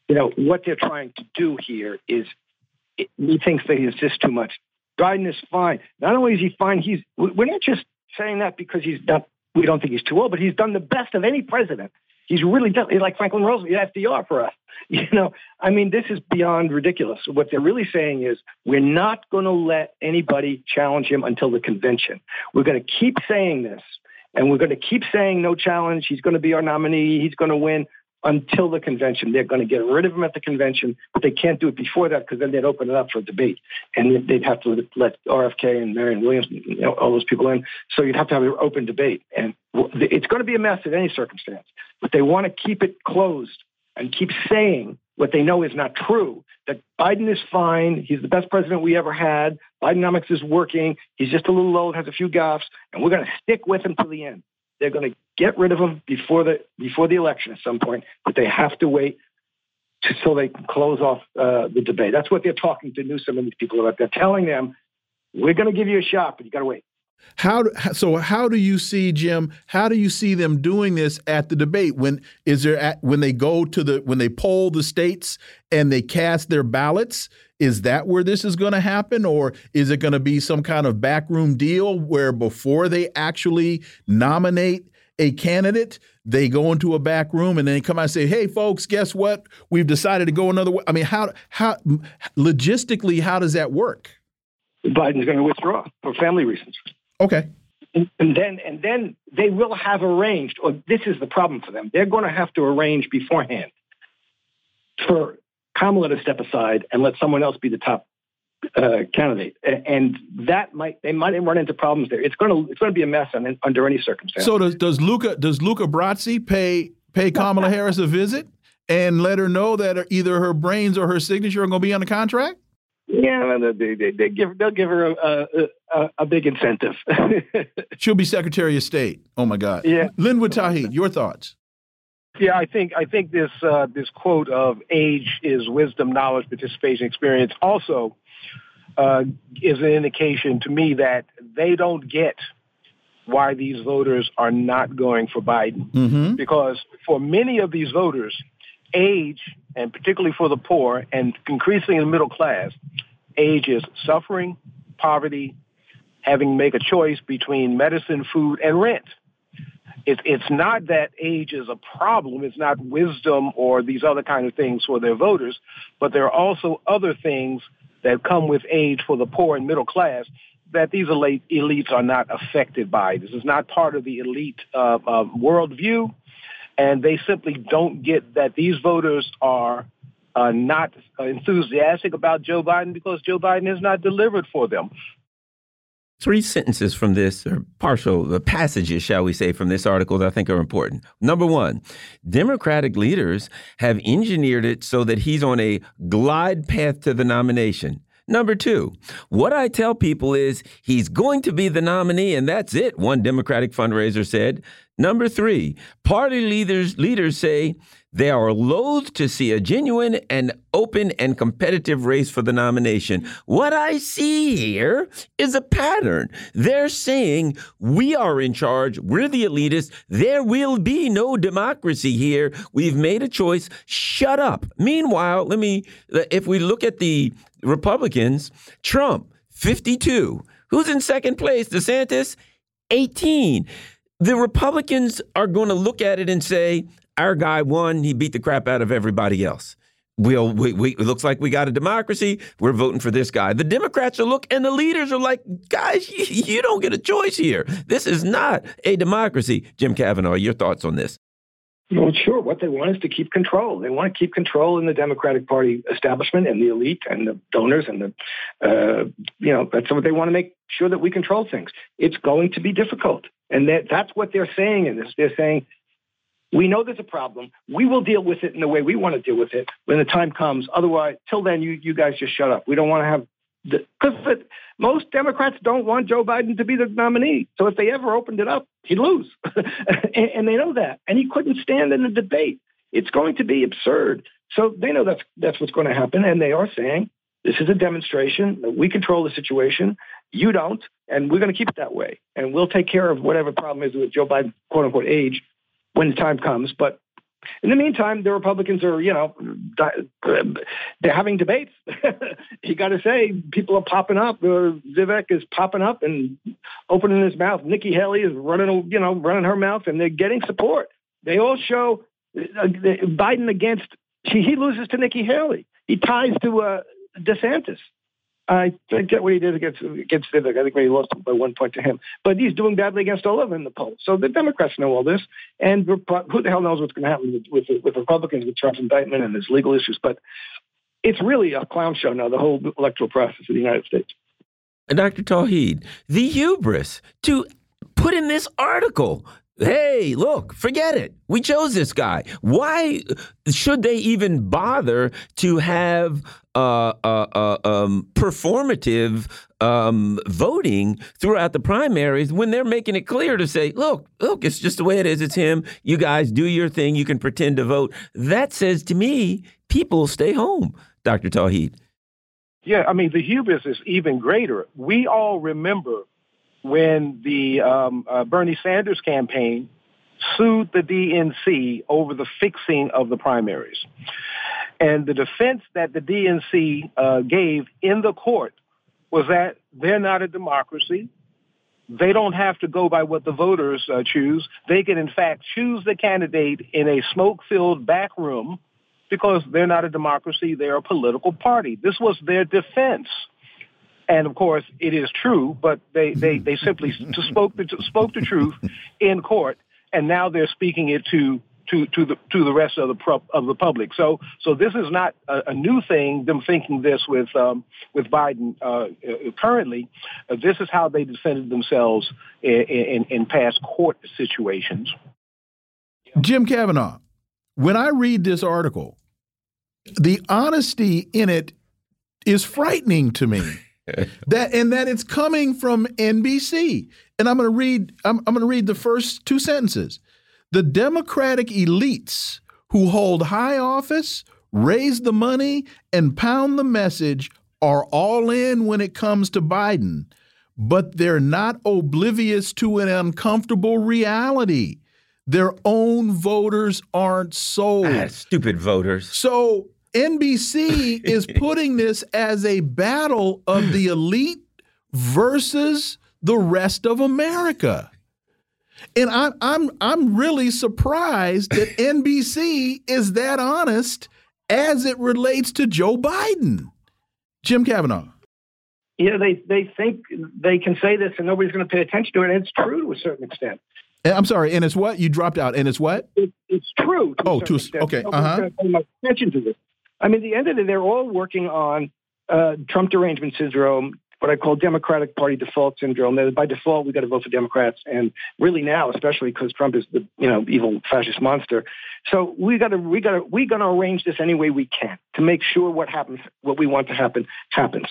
you know, what they're trying to do here is he thinks that he's just too much. Biden is fine. Not only is he fine, he's we're not just saying that because he's not we don't think he's too old, but he's done the best of any president. He's really done he's like Franklin Roosevelt, FDR for us. You know, I mean, this is beyond ridiculous. What they're really saying is we're not going to let anybody challenge him until the convention. We're going to keep saying this, and we're going to keep saying no challenge. He's going to be our nominee. He's going to win until the convention. They're going to get rid of him at the convention, but they can't do it before that because then they'd open it up for debate, and they'd have to let RFK and Marianne Williamson, you know, all those people in. So you'd have to have an open debate, and it's going to be a mess in any circumstance. But they want to keep it closed and keep saying what they know is not true. That Biden is fine. He's the best president we ever had. Bidenomics is working. He's just a little old, has a few gaffes, and we're going to stick with him to the end. They're going to get rid of him before the before the election at some point, but they have to wait so they close off uh, the debate. That's what they're talking to Newsom and these people about. They're telling them, "We're going to give you a shot, but you got to wait." How so? How do you see Jim? How do you see them doing this at the debate? When is there at, when they go to the when they poll the states and they cast their ballots? Is that where this is going to happen, or is it going to be some kind of backroom deal where before they actually nominate a candidate, they go into a back room and then come out and say, "Hey, folks, guess what? We've decided to go another way." I mean, how how logistically how does that work? Biden's going to withdraw for family reasons. Okay. And, and then and then they will have arranged, or this is the problem for them. They're going to have to arrange beforehand for Kamala to step aside and let someone else be the top uh, candidate, and that might they might run into problems there. It's going to it's going to be a mess on, under any circumstance. So does does Luca does Luca Brasi pay pay Kamala Harris a visit and let her know that either her brains or her signature are going to be on the contract? Yeah, they, they, they give they'll give her a a, a big incentive. She'll be Secretary of State. Oh my God. Yeah. Linwood Tauheed, your thoughts? Yeah, I think I think this uh, this quote of age is wisdom, knowledge, participation, experience also uh, is an indication to me that they don't get why these voters are not going for Biden. Mm-hmm. Because for many of these voters, age, and particularly for the poor and increasingly the middle class, age is suffering, poverty, having to make a choice between medicine, food, and rent. It, it's not that age is a problem. It's not wisdom or these other kind of things for their voters, but there are also other things that come with age for the poor and middle class that these elite, elites are not affected by. This is not part of the elite uh, uh, worldview, and they simply don't get that these voters are uh, not enthusiastic about Joe Biden because Joe Biden has not delivered for them. Three sentences from this, or partial the passages, shall we say, from this article that I think are important. Number one, Democratic leaders have engineered it so that he's on a glide path to the nomination. Number two, what I tell people is he's going to be the nominee, and that's it, one Democratic fundraiser said. Number three, party leaders leaders say they are loath to see a genuine and open and competitive race for the nomination. What I see here is a pattern. They're saying we are in charge, we're the elitists, there will be no democracy here. We've made a choice. Shut up. Meanwhile, let me, if we look at the Republicans, Trump, 52. Who's in second place? DeSantis, 18 the Republicans are going to look at it and say, our guy won. He beat the crap out of everybody else. We'll, we, we, it looks like we got a democracy. We're voting for this guy. The Democrats are look, and the leaders are like, guys, you, you don't get a choice here. This is not a democracy. Jim Kavanagh, your thoughts on this? Well, sure. What they want is to keep control. They want to keep control in the Democratic Party establishment and the elite and the donors and the, uh, you know, that's what they want to make sure that we control things. It's going to be difficult. And that, that's what they're saying in this. They're saying, we know there's a problem. We will deal with it in the way we want to deal with it when the time comes. Otherwise, till then, you, you guys just shut up. We don't want to have because most Democrats don't want Joe Biden to be the nominee. So if they ever opened it up, he'd lose, and, and they know that. And he couldn't stand in the debate. It's going to be absurd. So they know that's that's what's going to happen, and they are saying this is a demonstration that we control the situation. You don't, and we're going to keep it that way. And we'll take care of whatever problem is with Joe Biden, quote unquote, age when the time comes. But in the meantime, the Republicans are, you know, they're having debates. you got to say, people are popping up. Uh, Vivek is popping up and opening his mouth. Nikki Haley is running, you know, running her mouth, and they're getting support. They all show uh, Biden against. He loses to Nikki Haley. He ties to uh, DeSantis. I forget what he did against against Vivek. I think he lost by one point to him. But he's doing badly against all of them in the polls. So the Democrats know all this, and who the hell knows what's going to happen with, with, with Republicans with Trump's indictment and his legal issues. But it's really a clown show now. The whole electoral process of the United States. And Dr. Tauheed, the hubris to put in this article Hey, look, forget it. We chose this guy. Why should they even bother to have uh, uh, uh, um, performative um, voting throughout the primaries when they're making it clear to say, look, look, it's just the way it is. It's him. You guys do your thing. You can pretend to vote. That says to me, people stay home, Dr. Tauheed. Yeah, I mean, the hubris is even greater. We all remember when the um, uh, Bernie Sanders campaign sued the DNC over the fixing of the primaries. And the defense that the DNC uh, gave in the court was that they're not a democracy. They don't have to go by what the voters uh, choose. They can, in fact, choose the candidate in a smoke filled back room because they're not a democracy. They're a political party. This was their defense. And of course, it is true, but they, they, they simply spoke the, spoke the truth in court, and now they're speaking it to to to the to the rest of the pro, of the public. So so this is not a, a new thing. Them thinking this with um, with Biden uh, uh, currently, uh, this is how they defended themselves in, in, in past court situations. Jim Kavanagh, when I read this article, the honesty in it is frightening to me. that and that it's coming from NBC. And I'm going to read I'm, I'm going to read the first two sentences. The Democratic elites who hold high office, raise the money, and pound the message are all in when it comes to Biden, but they're not oblivious to an uncomfortable reality. Their own voters aren't sold. Ah, stupid voters. So NBC is putting this as a battle of the elite versus the rest of America. And I'm I'm I'm really surprised that NBC is that honest as it relates to Joe Biden. Jim Kavanagh. Yeah, they they think they can say this and nobody's going to pay attention to it. And it's true to a certain extent. I'm sorry, and it's what you dropped out, and it's what? It, it's true. To oh, to okay, uh huh. Pay attention to this. I mean, at the end of the day, they're all working on uh, Trump derangement syndrome, what I call Democratic Party default syndrome. That by default, we got to vote for Democrats, and really now, especially because Trump is the you know evil fascist monster. So we got to we got to we got to arrange this any way we can to make sure what happens, what we want to happen, happens.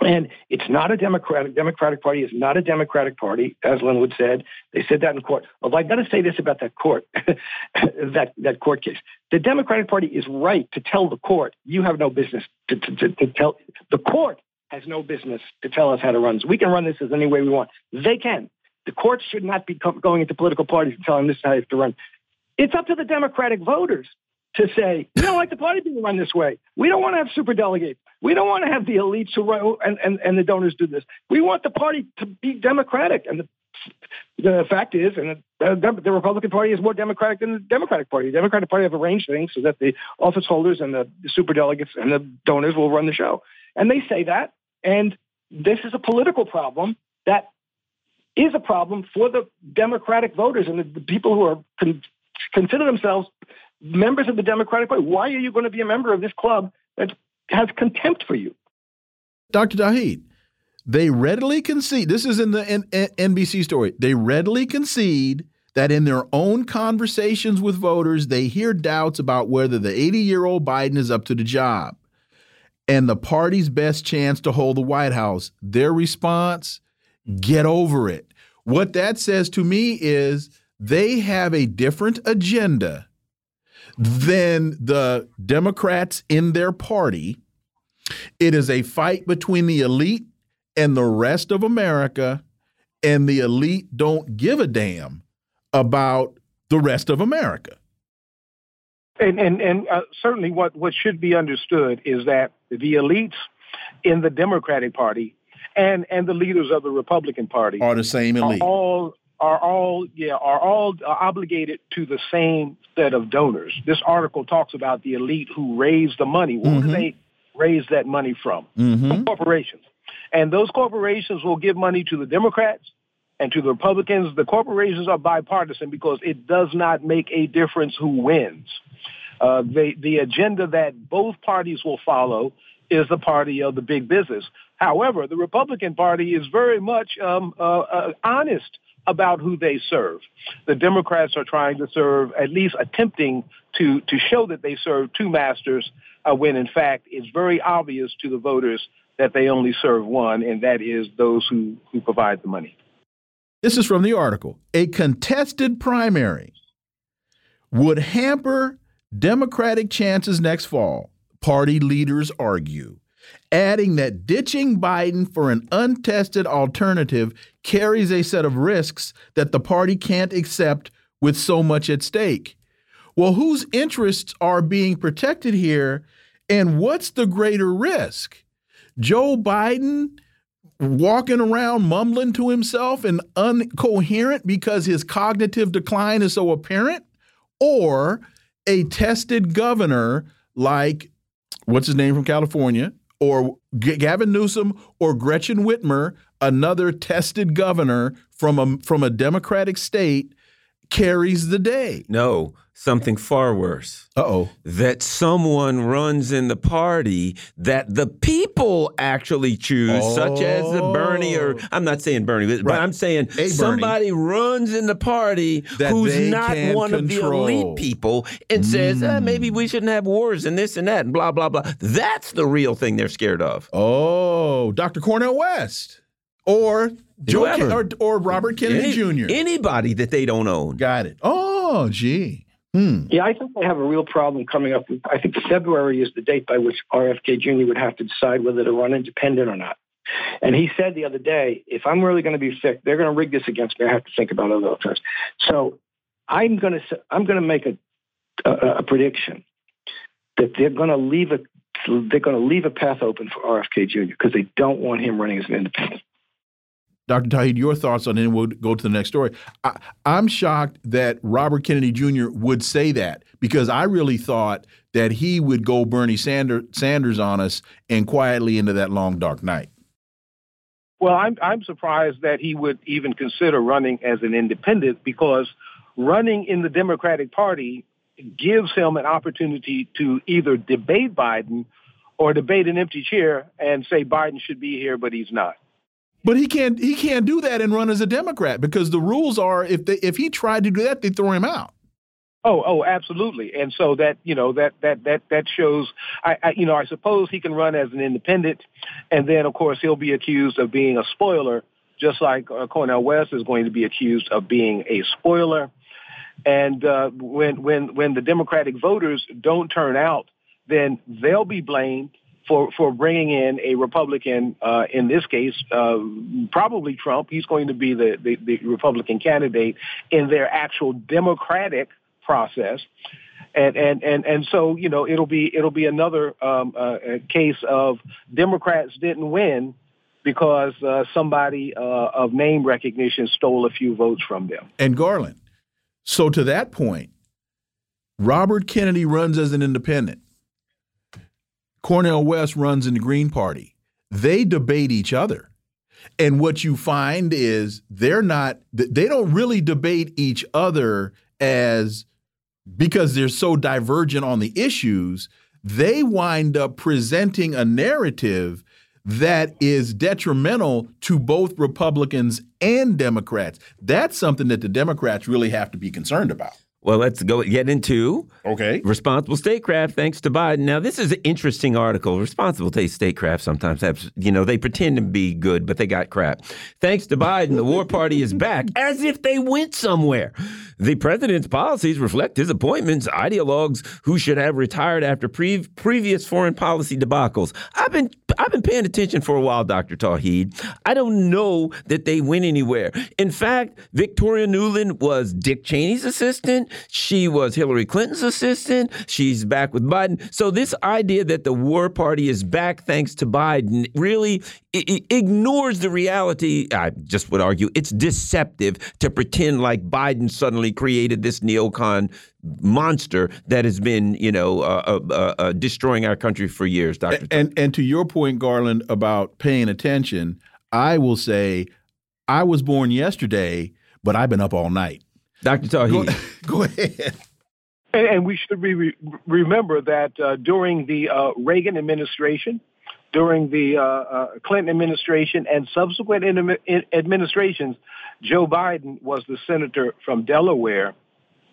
And it's not a Democratic. Democratic Party is not a Democratic Party, as Linwood said. They said that in court. Although I got to say this about that court, that that court case. The Democratic Party is right to tell the court you have no business to, to, to, to tell. The court has no business to tell us how to run this. We can run this as any way we want. They can. The courts should not be going into political parties and telling them this is how you have to run. It's up to the Democratic voters to say, we don't like the party being run this way. We don't want to have super delegates. We don't want to have the elites who run, and, and, and the donors do this. We want the party to be democratic. And the, the fact is, and the, the, Republican Party is more democratic than the Democratic Party. The Democratic Party have arranged things so that the office holders and the, the super delegates and the donors will run the show. And they say that. And this is a political problem that is a problem for the Democratic voters and the, the people who are con- consider themselves members of the Democratic Party. Why are you going to be a member of this club that has contempt for you? Dr. Tauheed, they readily concede, this is in the N N NBC story, they readily concede that in their own conversations with voters, they hear doubts about whether the 80 year old Biden is up to the job. and the party's best chance to hold the White House. Their response get over it. What that says to me is they have a different agenda than the Democrats in their party. It is a fight between the elite and the rest of America, and the elite don't give a damn about the rest of America. And and and uh, certainly, what what should be understood is that the elites in the Democratic Party and and the leaders of the Republican Party are the same elite. Are all are all yeah are all obligated to the same set of donors. This article talks about the elite who raise the money. Where mm -hmm. do they raise that money from? Mm -hmm. From corporations, and those corporations will give money to the Democrats and to the Republicans. The corporations are bipartisan because it does not make a difference who wins. Uh, the the agenda that both parties will follow is the party of the big business. However, the Republican Party is very much um, uh, uh, honest about who they serve. The Democrats are trying to serve, at least attempting to, to show that they serve two masters, uh, when in fact it's very obvious to the voters that they only serve one, and that is those who, who provide the money. This is from the article. A contested primary would hamper Democratic chances next fall, party leaders argue adding that ditching Biden for an untested alternative carries a set of risks that the party can't accept with so much at stake. Well, whose interests are being protected here, and what's the greater risk? Joe Biden walking around mumbling to himself and uncoherent because his cognitive decline is so apparent, or a tested governor like what's his name from California, or Gavin Newsom or Gretchen Whitmer, another tested governor from a from a Democratic state, carries the day. No, something far worse. Uh oh. That someone runs in the party that the people actually choose, oh. such as the Bernie, or oh. I'm not saying Bernie, but right. I'm saying somebody runs in the party that who's not one control. of the elite people and mm. says, eh, maybe we shouldn't have wars and this and that and blah, blah, blah. That's the real thing they're scared of. Oh, Dr. Cornel West. Or Joe or, or Robert Kennedy Any, Jr. Anybody that they don't own. Got it. Oh, gee. Hmm. Yeah, I think they have a real problem coming up. I think February is the date by which RFK Jr. would have to decide whether to run independent or not. And he said the other day, if I'm really going to be sick, they're going to rig this against me. I have to think about other alternatives. So I'm going to I'm going to make a, a, a prediction that they're going to leave a they're going to leave a path open for RFK Jr. because they don't want him running as an independent. Dr. Tauheed, your thoughts on it, and we'll go to the next story. I, am shocked that Robert Kennedy Jr. would say that because I really thought that he would go Bernie Sanders, Sanders on us and quietly into that long, dark night. Well, I'm, I'm surprised that he would even consider running as an independent because running in the Democratic Party gives him an opportunity to either debate Biden or debate an empty chair and say Biden should be here, but he's not. But he can't he can't do that and run as a Democrat because the rules are if they, if he tried to do that, they throw him out. Oh, oh, absolutely. And so that you know that that that that shows. I, I you know I suppose he can run as an independent, and then of course he'll be accused of being a spoiler, just like uh, Cornel West is going to be accused of being a spoiler. And uh, when when when the Democratic voters don't turn out, then they'll be blamed for for bringing in a Republican. Uh, in this case, uh, probably Trump. He's going to be the, the, the Republican candidate in their actual Democratic process. And, and and and so you know it'll be it'll be another um, uh, case of Democrats didn't win because uh, somebody uh, of name recognition stole a few votes from them. And Garland. So to that point, Robert Kennedy runs as an independent. Cornel West runs in the Green Party. They debate each other. And what you find is they're not, they don't really debate each other as because they're so divergent on the issues. They wind up presenting a narrative that is detrimental to both Republicans and Democrats. That's something that the Democrats really have to be concerned about. Well, let's go get into okay responsible statecraft. Thanks to Biden. Now, this is an interesting article. Responsible statecraft sometimes have, you know, they pretend to be good, but they got crap. Thanks to Biden, the war party is back as if they went somewhere. The president's policies reflect his appointments, ideologues who should have retired after pre previous foreign policy debacles. I've been I've been paying attention for a while, Dr. Tauheed. I don't know that they went anywhere. In fact, Victoria Nuland was Dick Cheney's assistant. She was Hillary Clinton's assistant. She's back with Biden. So this idea that the war party is back thanks to Biden really ignores the reality. I just would argue it's deceptive to pretend like Biden suddenly created this neocon monster that has been, you know, uh, uh, uh, uh destroying our country for years, Doctor. And, and and to your point, Garland, about paying attention, I will say, I was born yesterday, but I've been up all night. Dr. Tauheed. Go, go ahead. And, and, we should re remember that uh, during the uh, Reagan administration, during the uh, uh Clinton administration, and subsequent administrations, Joe Biden was the senator from Delaware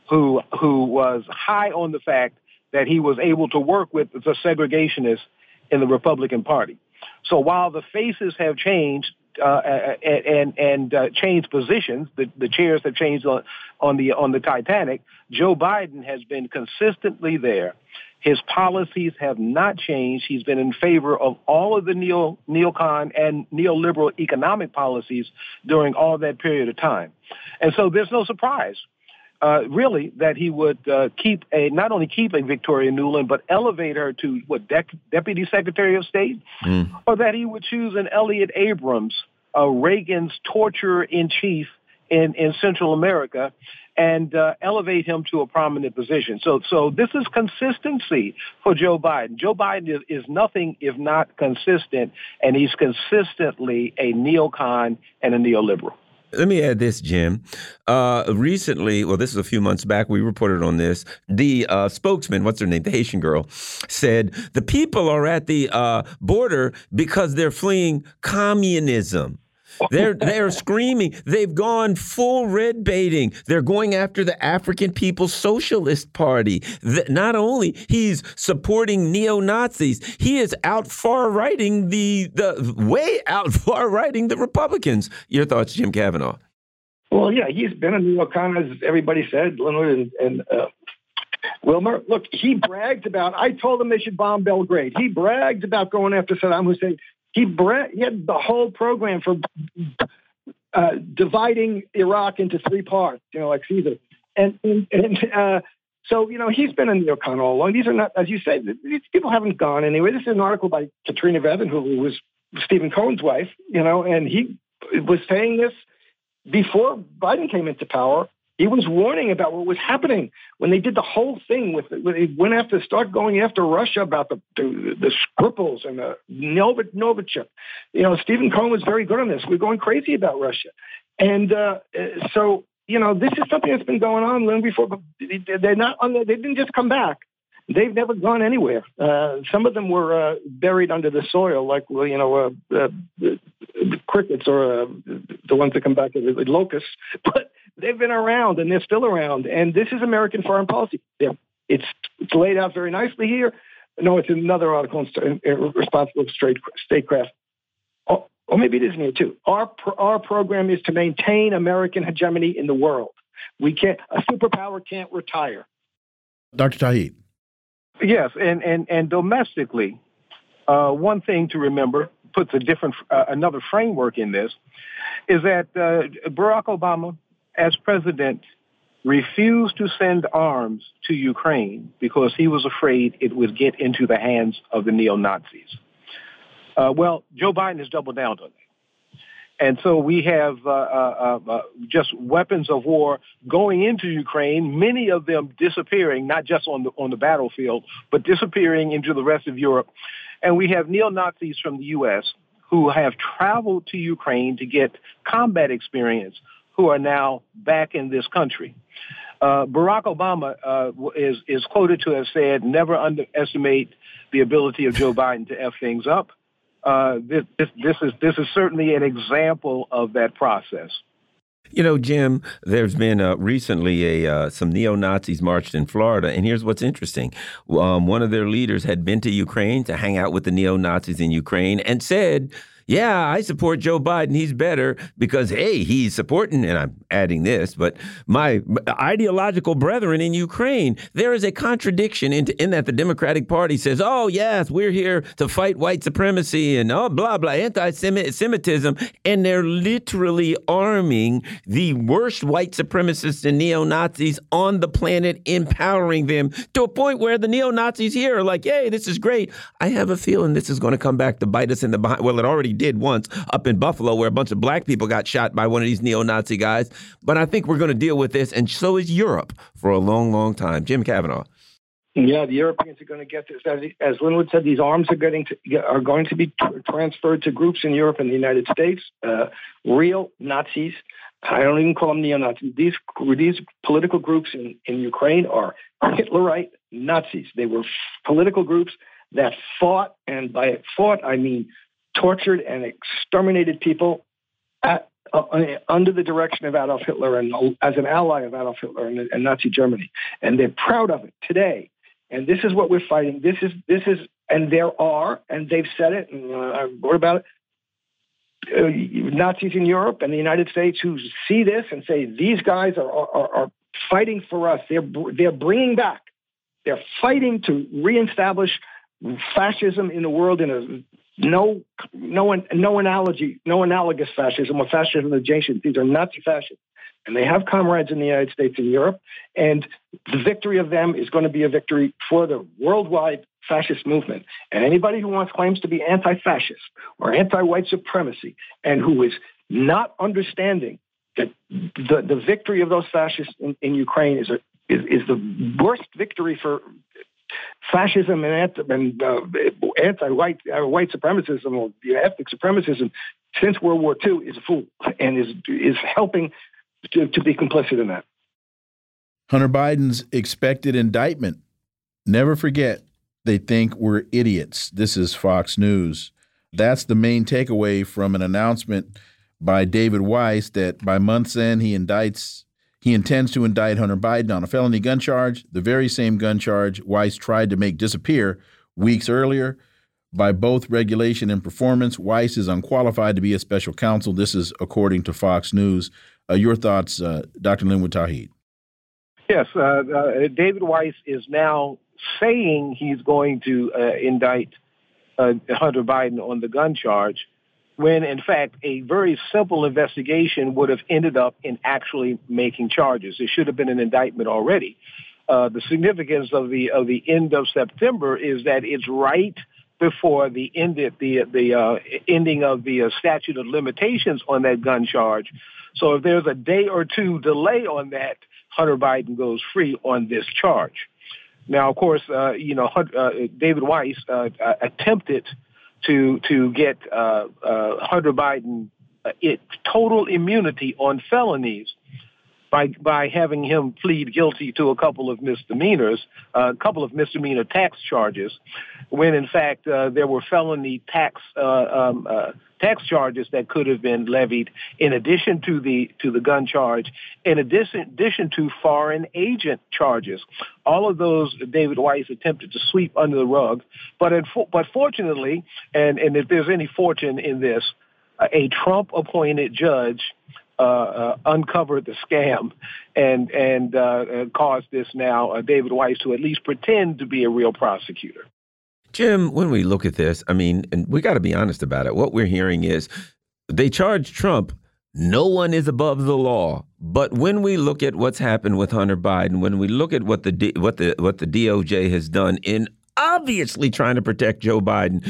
who who was high on the fact that he was able to work with the segregationists in the Republican Party. So while the faces have changed, uh, and and uh, changed positions. The, the chairs have changed on, on the on the Titanic. Joe Biden has been consistently there. His policies have not changed. He's been in favor of all of the neo neocon and neoliberal economic policies during all that period of time, and so there's no surprise. Uh, really, that he would uh, keep a not only keep a Victoria Nuland, but elevate her to what De- Deputy Secretary of State, mm. or that he would choose an Elliot Abrams, uh, Reagan's torturer in chief in, in Central America, and uh, elevate him to a prominent position. So, so this is consistency for Joe Biden. Joe Biden is, is nothing if not consistent, and he's consistently a neocon and a neoliberal. Let me add this, Jim. Uh, recently, well, this is a few months back, we reported on this. The uh, spokesman, what's her name, the Haitian girl, said the people are at the uh, border because they're fleeing communism. They're they're screaming. They've gone full red baiting. They're going after the African People's Socialist Party. Not only he's supporting neo Nazis, he is out far righting the the way out far righting the Republicans. Your thoughts, Jim Kavanagh? Well, yeah, he's been a neocon, as everybody said, Leonard and, and uh, Wilmer. Look, he bragged about. I told him they should bomb Belgrade. He bragged about going after Saddam Hussein. He, bre- he had the whole program for uh, dividing Iraq into three parts, you know, like Caesar. And, and, and uh, so, you know, he's been in neocon all along. These are not, as you say, these people haven't gone anywhere. This is an article by Katrina Vevin, who was Stephen Cohen's wife, you know, and he was saying this before Biden came into power. He was warning about what was happening when they did the whole thing with when they went after start going after Russia about the the, the Skripals and the Novichok. You know, Stephen Cohen was very good on this. We're going crazy about Russia, and uh, so you know this is something that's been going on long before. But they're not on. The, they didn't just come back. They've never gone anywhere. Uh, some of them were uh, buried under the soil, like you know, uh, uh, crickets or uh, the ones that come back as locusts. But they've been around and they're still around. And this is American foreign policy. It's, it's laid out very nicely here. No, it's another article in, in Responsible Statecraft. Or, or maybe it isn't here too. Our, our program is to maintain American hegemony in the world. We can't, a superpower can't retire. Dr. Tauheed. Yes, and, and, and domestically, uh, one thing to remember puts a different, uh, another framework in this, is that uh, Barack Obama as president, refused to send arms to Ukraine because he was afraid it would get into the hands of the neo-Nazis. Uh, well, Joe Biden has doubled down on that. And so we have uh, uh, uh, uh, just weapons of war going into Ukraine, many of them disappearing, not just on the, on the battlefield, but disappearing into the rest of Europe. And we have neo-Nazis from the U.S. who have traveled to Ukraine to get combat experience who are now back in this country. Uh, Barack Obama uh, is is quoted to have said, "Never underestimate the ability of Joe Biden to f things up." Uh, this, this, this is this is certainly an example of that process. You know, Jim, there's been uh, recently a uh, some neo Nazis marched in Florida, and here's what's interesting: um, one of their leaders had been to Ukraine to hang out with the neo Nazis in Ukraine, and said yeah, I support Joe Biden. He's better because, hey, he's supporting, and I'm adding this, but my ideological brethren in Ukraine. There is a contradiction in, in that the Democratic Party says, oh, yes, we're here to fight white supremacy and oh, blah, blah, anti Semitism. And they're literally arming the worst white supremacists and neo Nazis on the planet, empowering them to a point where the neo Nazis here are like, hey, this is great. I have a feeling this is going to come back to bite us in the behind. Well, it already did once up in Buffalo, where a bunch of black people got shot by one of these neo Nazi guys. But I think we're going to deal with this, and so is Europe for a long, long time. Jim Kavanagh. Yeah, the Europeans are going to get this. As, as Linwood said, these arms are getting to, are going to be transferred to groups in Europe and the United States. Uh, real Nazis. I don't even call them neo-Nazis. These these political groups in, in Ukraine are Hitlerite Nazis. They were political groups that fought, and by fought I mean tortured and exterminated people at, uh, under the direction of Adolf Hitler and as an ally of Adolf Hitler and, and Nazi Germany. And they're proud of it today. And this is what we're fighting. This is this is, and there are, and they've said it, and uh, I wrote about it. Uh, Nazis in Europe and the United States who see this and say these guys are, are, are fighting for us. They're they're bringing back. They're fighting to reestablish fascism in the world in a no, no, no analogy, no analogous fascism or fascism adjacent. These are Nazi fascists. And they have comrades in the United States and Europe. And the victory of them is going to be a victory for the worldwide fascist movement. And anybody who wants claims to be anti-fascist or anti-white supremacy and who is not understanding that the, the victory of those fascists in, in Ukraine is, a, is, is the worst victory for fascism and, and uh, anti-white uh, white supremacism or ethnic supremacism since World War II is a fool and is is helping to, to be complicit in that. Hunter Biden's expected indictment. Never forget, they think we're idiots. This is Fox News. That's the main takeaway from an announcement by David Weiss that by month's end he indicts he intends to indict Hunter Biden on a felony gun charge, the very same gun charge Weiss tried to make disappear weeks earlier. By both regulation and performance, Weiss is unqualified to be a special counsel. This is according to Fox News. Uh, your thoughts, uh, Dr. Linwood Tauheed? Yes, uh, uh, David Weiss is now saying he's going to uh, indict uh, Hunter Biden on the gun charge when in fact a very simple investigation would have ended up in actually making charges. It should have been an indictment already. Uh, the significance of the of the end of September is that it's right before the end the the uh, ending of the uh, statute of limitations on that gun charge. So if there's a day or two delay on that, Hunter Biden goes free on this charge. Now, of course, uh, you know uh, David Weiss uh, attempted to to get uh, uh, Hunter Biden uh, it, total immunity on felonies by by having him plead guilty to a couple of misdemeanors, uh, a couple of misdemeanor tax charges, when in fact uh, there were felony tax uh, um, uh, tax charges that could have been levied in addition to the to the gun charge, in addition, addition to foreign agent charges. All of those David Weiss attempted to sweep under the rug, but in, but fortunately, and and if there's any fortune in this, a Trump appointed judge uh, uh, uncovered the scam and and uh, uh caused this now uh, David Weiss to at least pretend to be a real prosecutor. Jim, when we look at this, I mean, and we got to be honest about it. What we're hearing is they charge Trump. No one is above the law. But when we look at what's happened with Hunter Biden, when we look at what the what the what the DOJ has done in obviously trying to protect Joe Biden.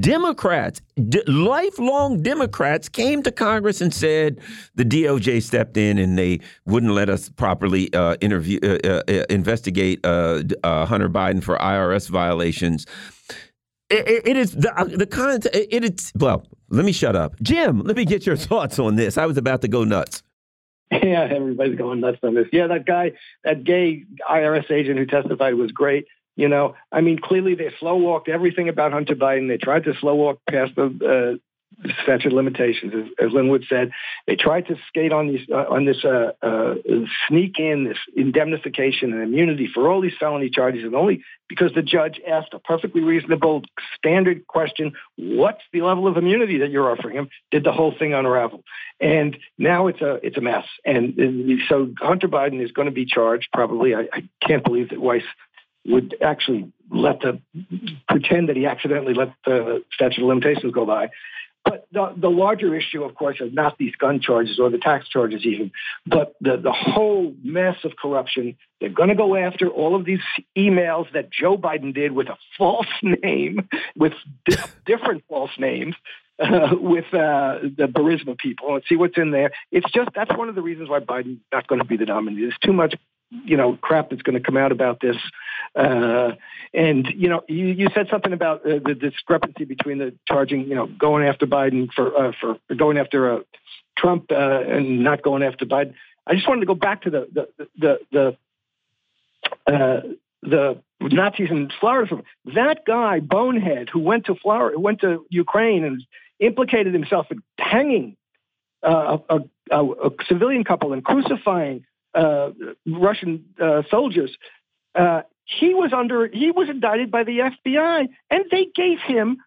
Democrats, lifelong Democrats, came to Congress and said the DOJ stepped in and they wouldn't let us properly uh, interview, uh, uh, uh investigate uh, uh, Hunter Biden for IRS violations. it, is the the kind. It is well. Let me shut up, Jim. Let me get your thoughts on this. I was about to go nuts. Yeah, everybody's going nuts on this. Yeah, that guy, that gay IRS agent who testified was great. You know, I mean, clearly they slow walked everything about Hunter Biden. They tried to slow walk past the uh, statute of limitations, as, as Linwood said. They tried to skate on these uh, on this uh, uh, sneak in this indemnification and immunity for all these felony charges, and only because the judge asked a perfectly reasonable standard question: What's the level of immunity that you're offering him? Did the whole thing unravel? And now it's a it's a mess. And, and so Hunter Biden is going to be charged probably. I, I can't believe that Weiss would actually let the pretend that he accidentally let the statute of limitations go by. But the, the larger issue, of course, is not these gun charges or the tax charges even, but the, the whole mess of corruption. They're going to go after all of these emails that Joe Biden did with a false name, with di- different false names, uh, with uh, the Burisma people and see what's in there. It's just that's one of the reasons why Biden's not going to be the nominee. There's too much you know crap that's going to come out about this. Uh, and you know, you, you said something about uh, the discrepancy between the charging, you know, going after Biden for uh, for going after uh, Trump uh, and not going after Biden. I just wanted to go back to the the the the, uh, the Nazis in Florida. That guy, Bonehead, who went to Florida, went to Ukraine and implicated himself in hanging uh, a, a, a, civilian couple and crucifying uh, Russian uh, soldiers. Uh, he was under he was indicted by the FBI, and they gave him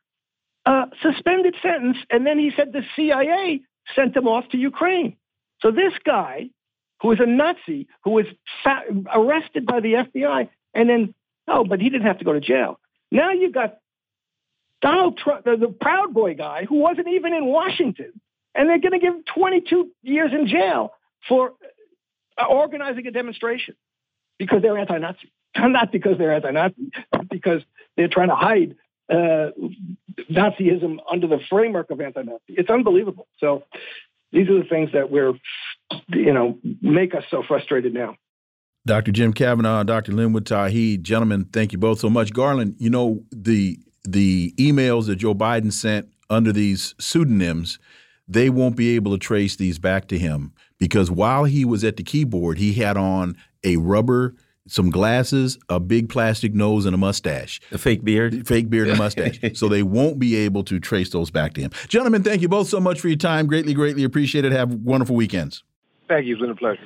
a suspended sentence. And then he said the CIA sent him off to Ukraine. So this guy, who was a Nazi, who was fa- arrested by the FBI, and then oh, but he didn't have to go to jail. Now you got Donald Trump, the, the Proud Boy guy, who wasn't even in Washington, and they're going to give him 22 years in jail for organizing a demonstration because they're anti-Nazi. Not because they're anti-Nazi, because they're trying to hide uh, Nazism under the framework of anti-Nazi. It's unbelievable. So these are the things that we're, you know, make us so frustrated now. Dr. Jim Kavanagh, Dr. Linwood Tauheed, gentlemen, thank you both so much. Garland, you know the the emails that Joe Biden sent under these pseudonyms, they won't be able to trace these back to him because while he was at the keyboard, he had on a rubber, some glasses, a big plastic nose, and a mustache. A fake beard? Fake beard and mustache. so they won't be able to trace those back to him. Gentlemen, thank you both so much for your time. Greatly, greatly appreciate it. Have wonderful weekends. Thank you. It's been a pleasure.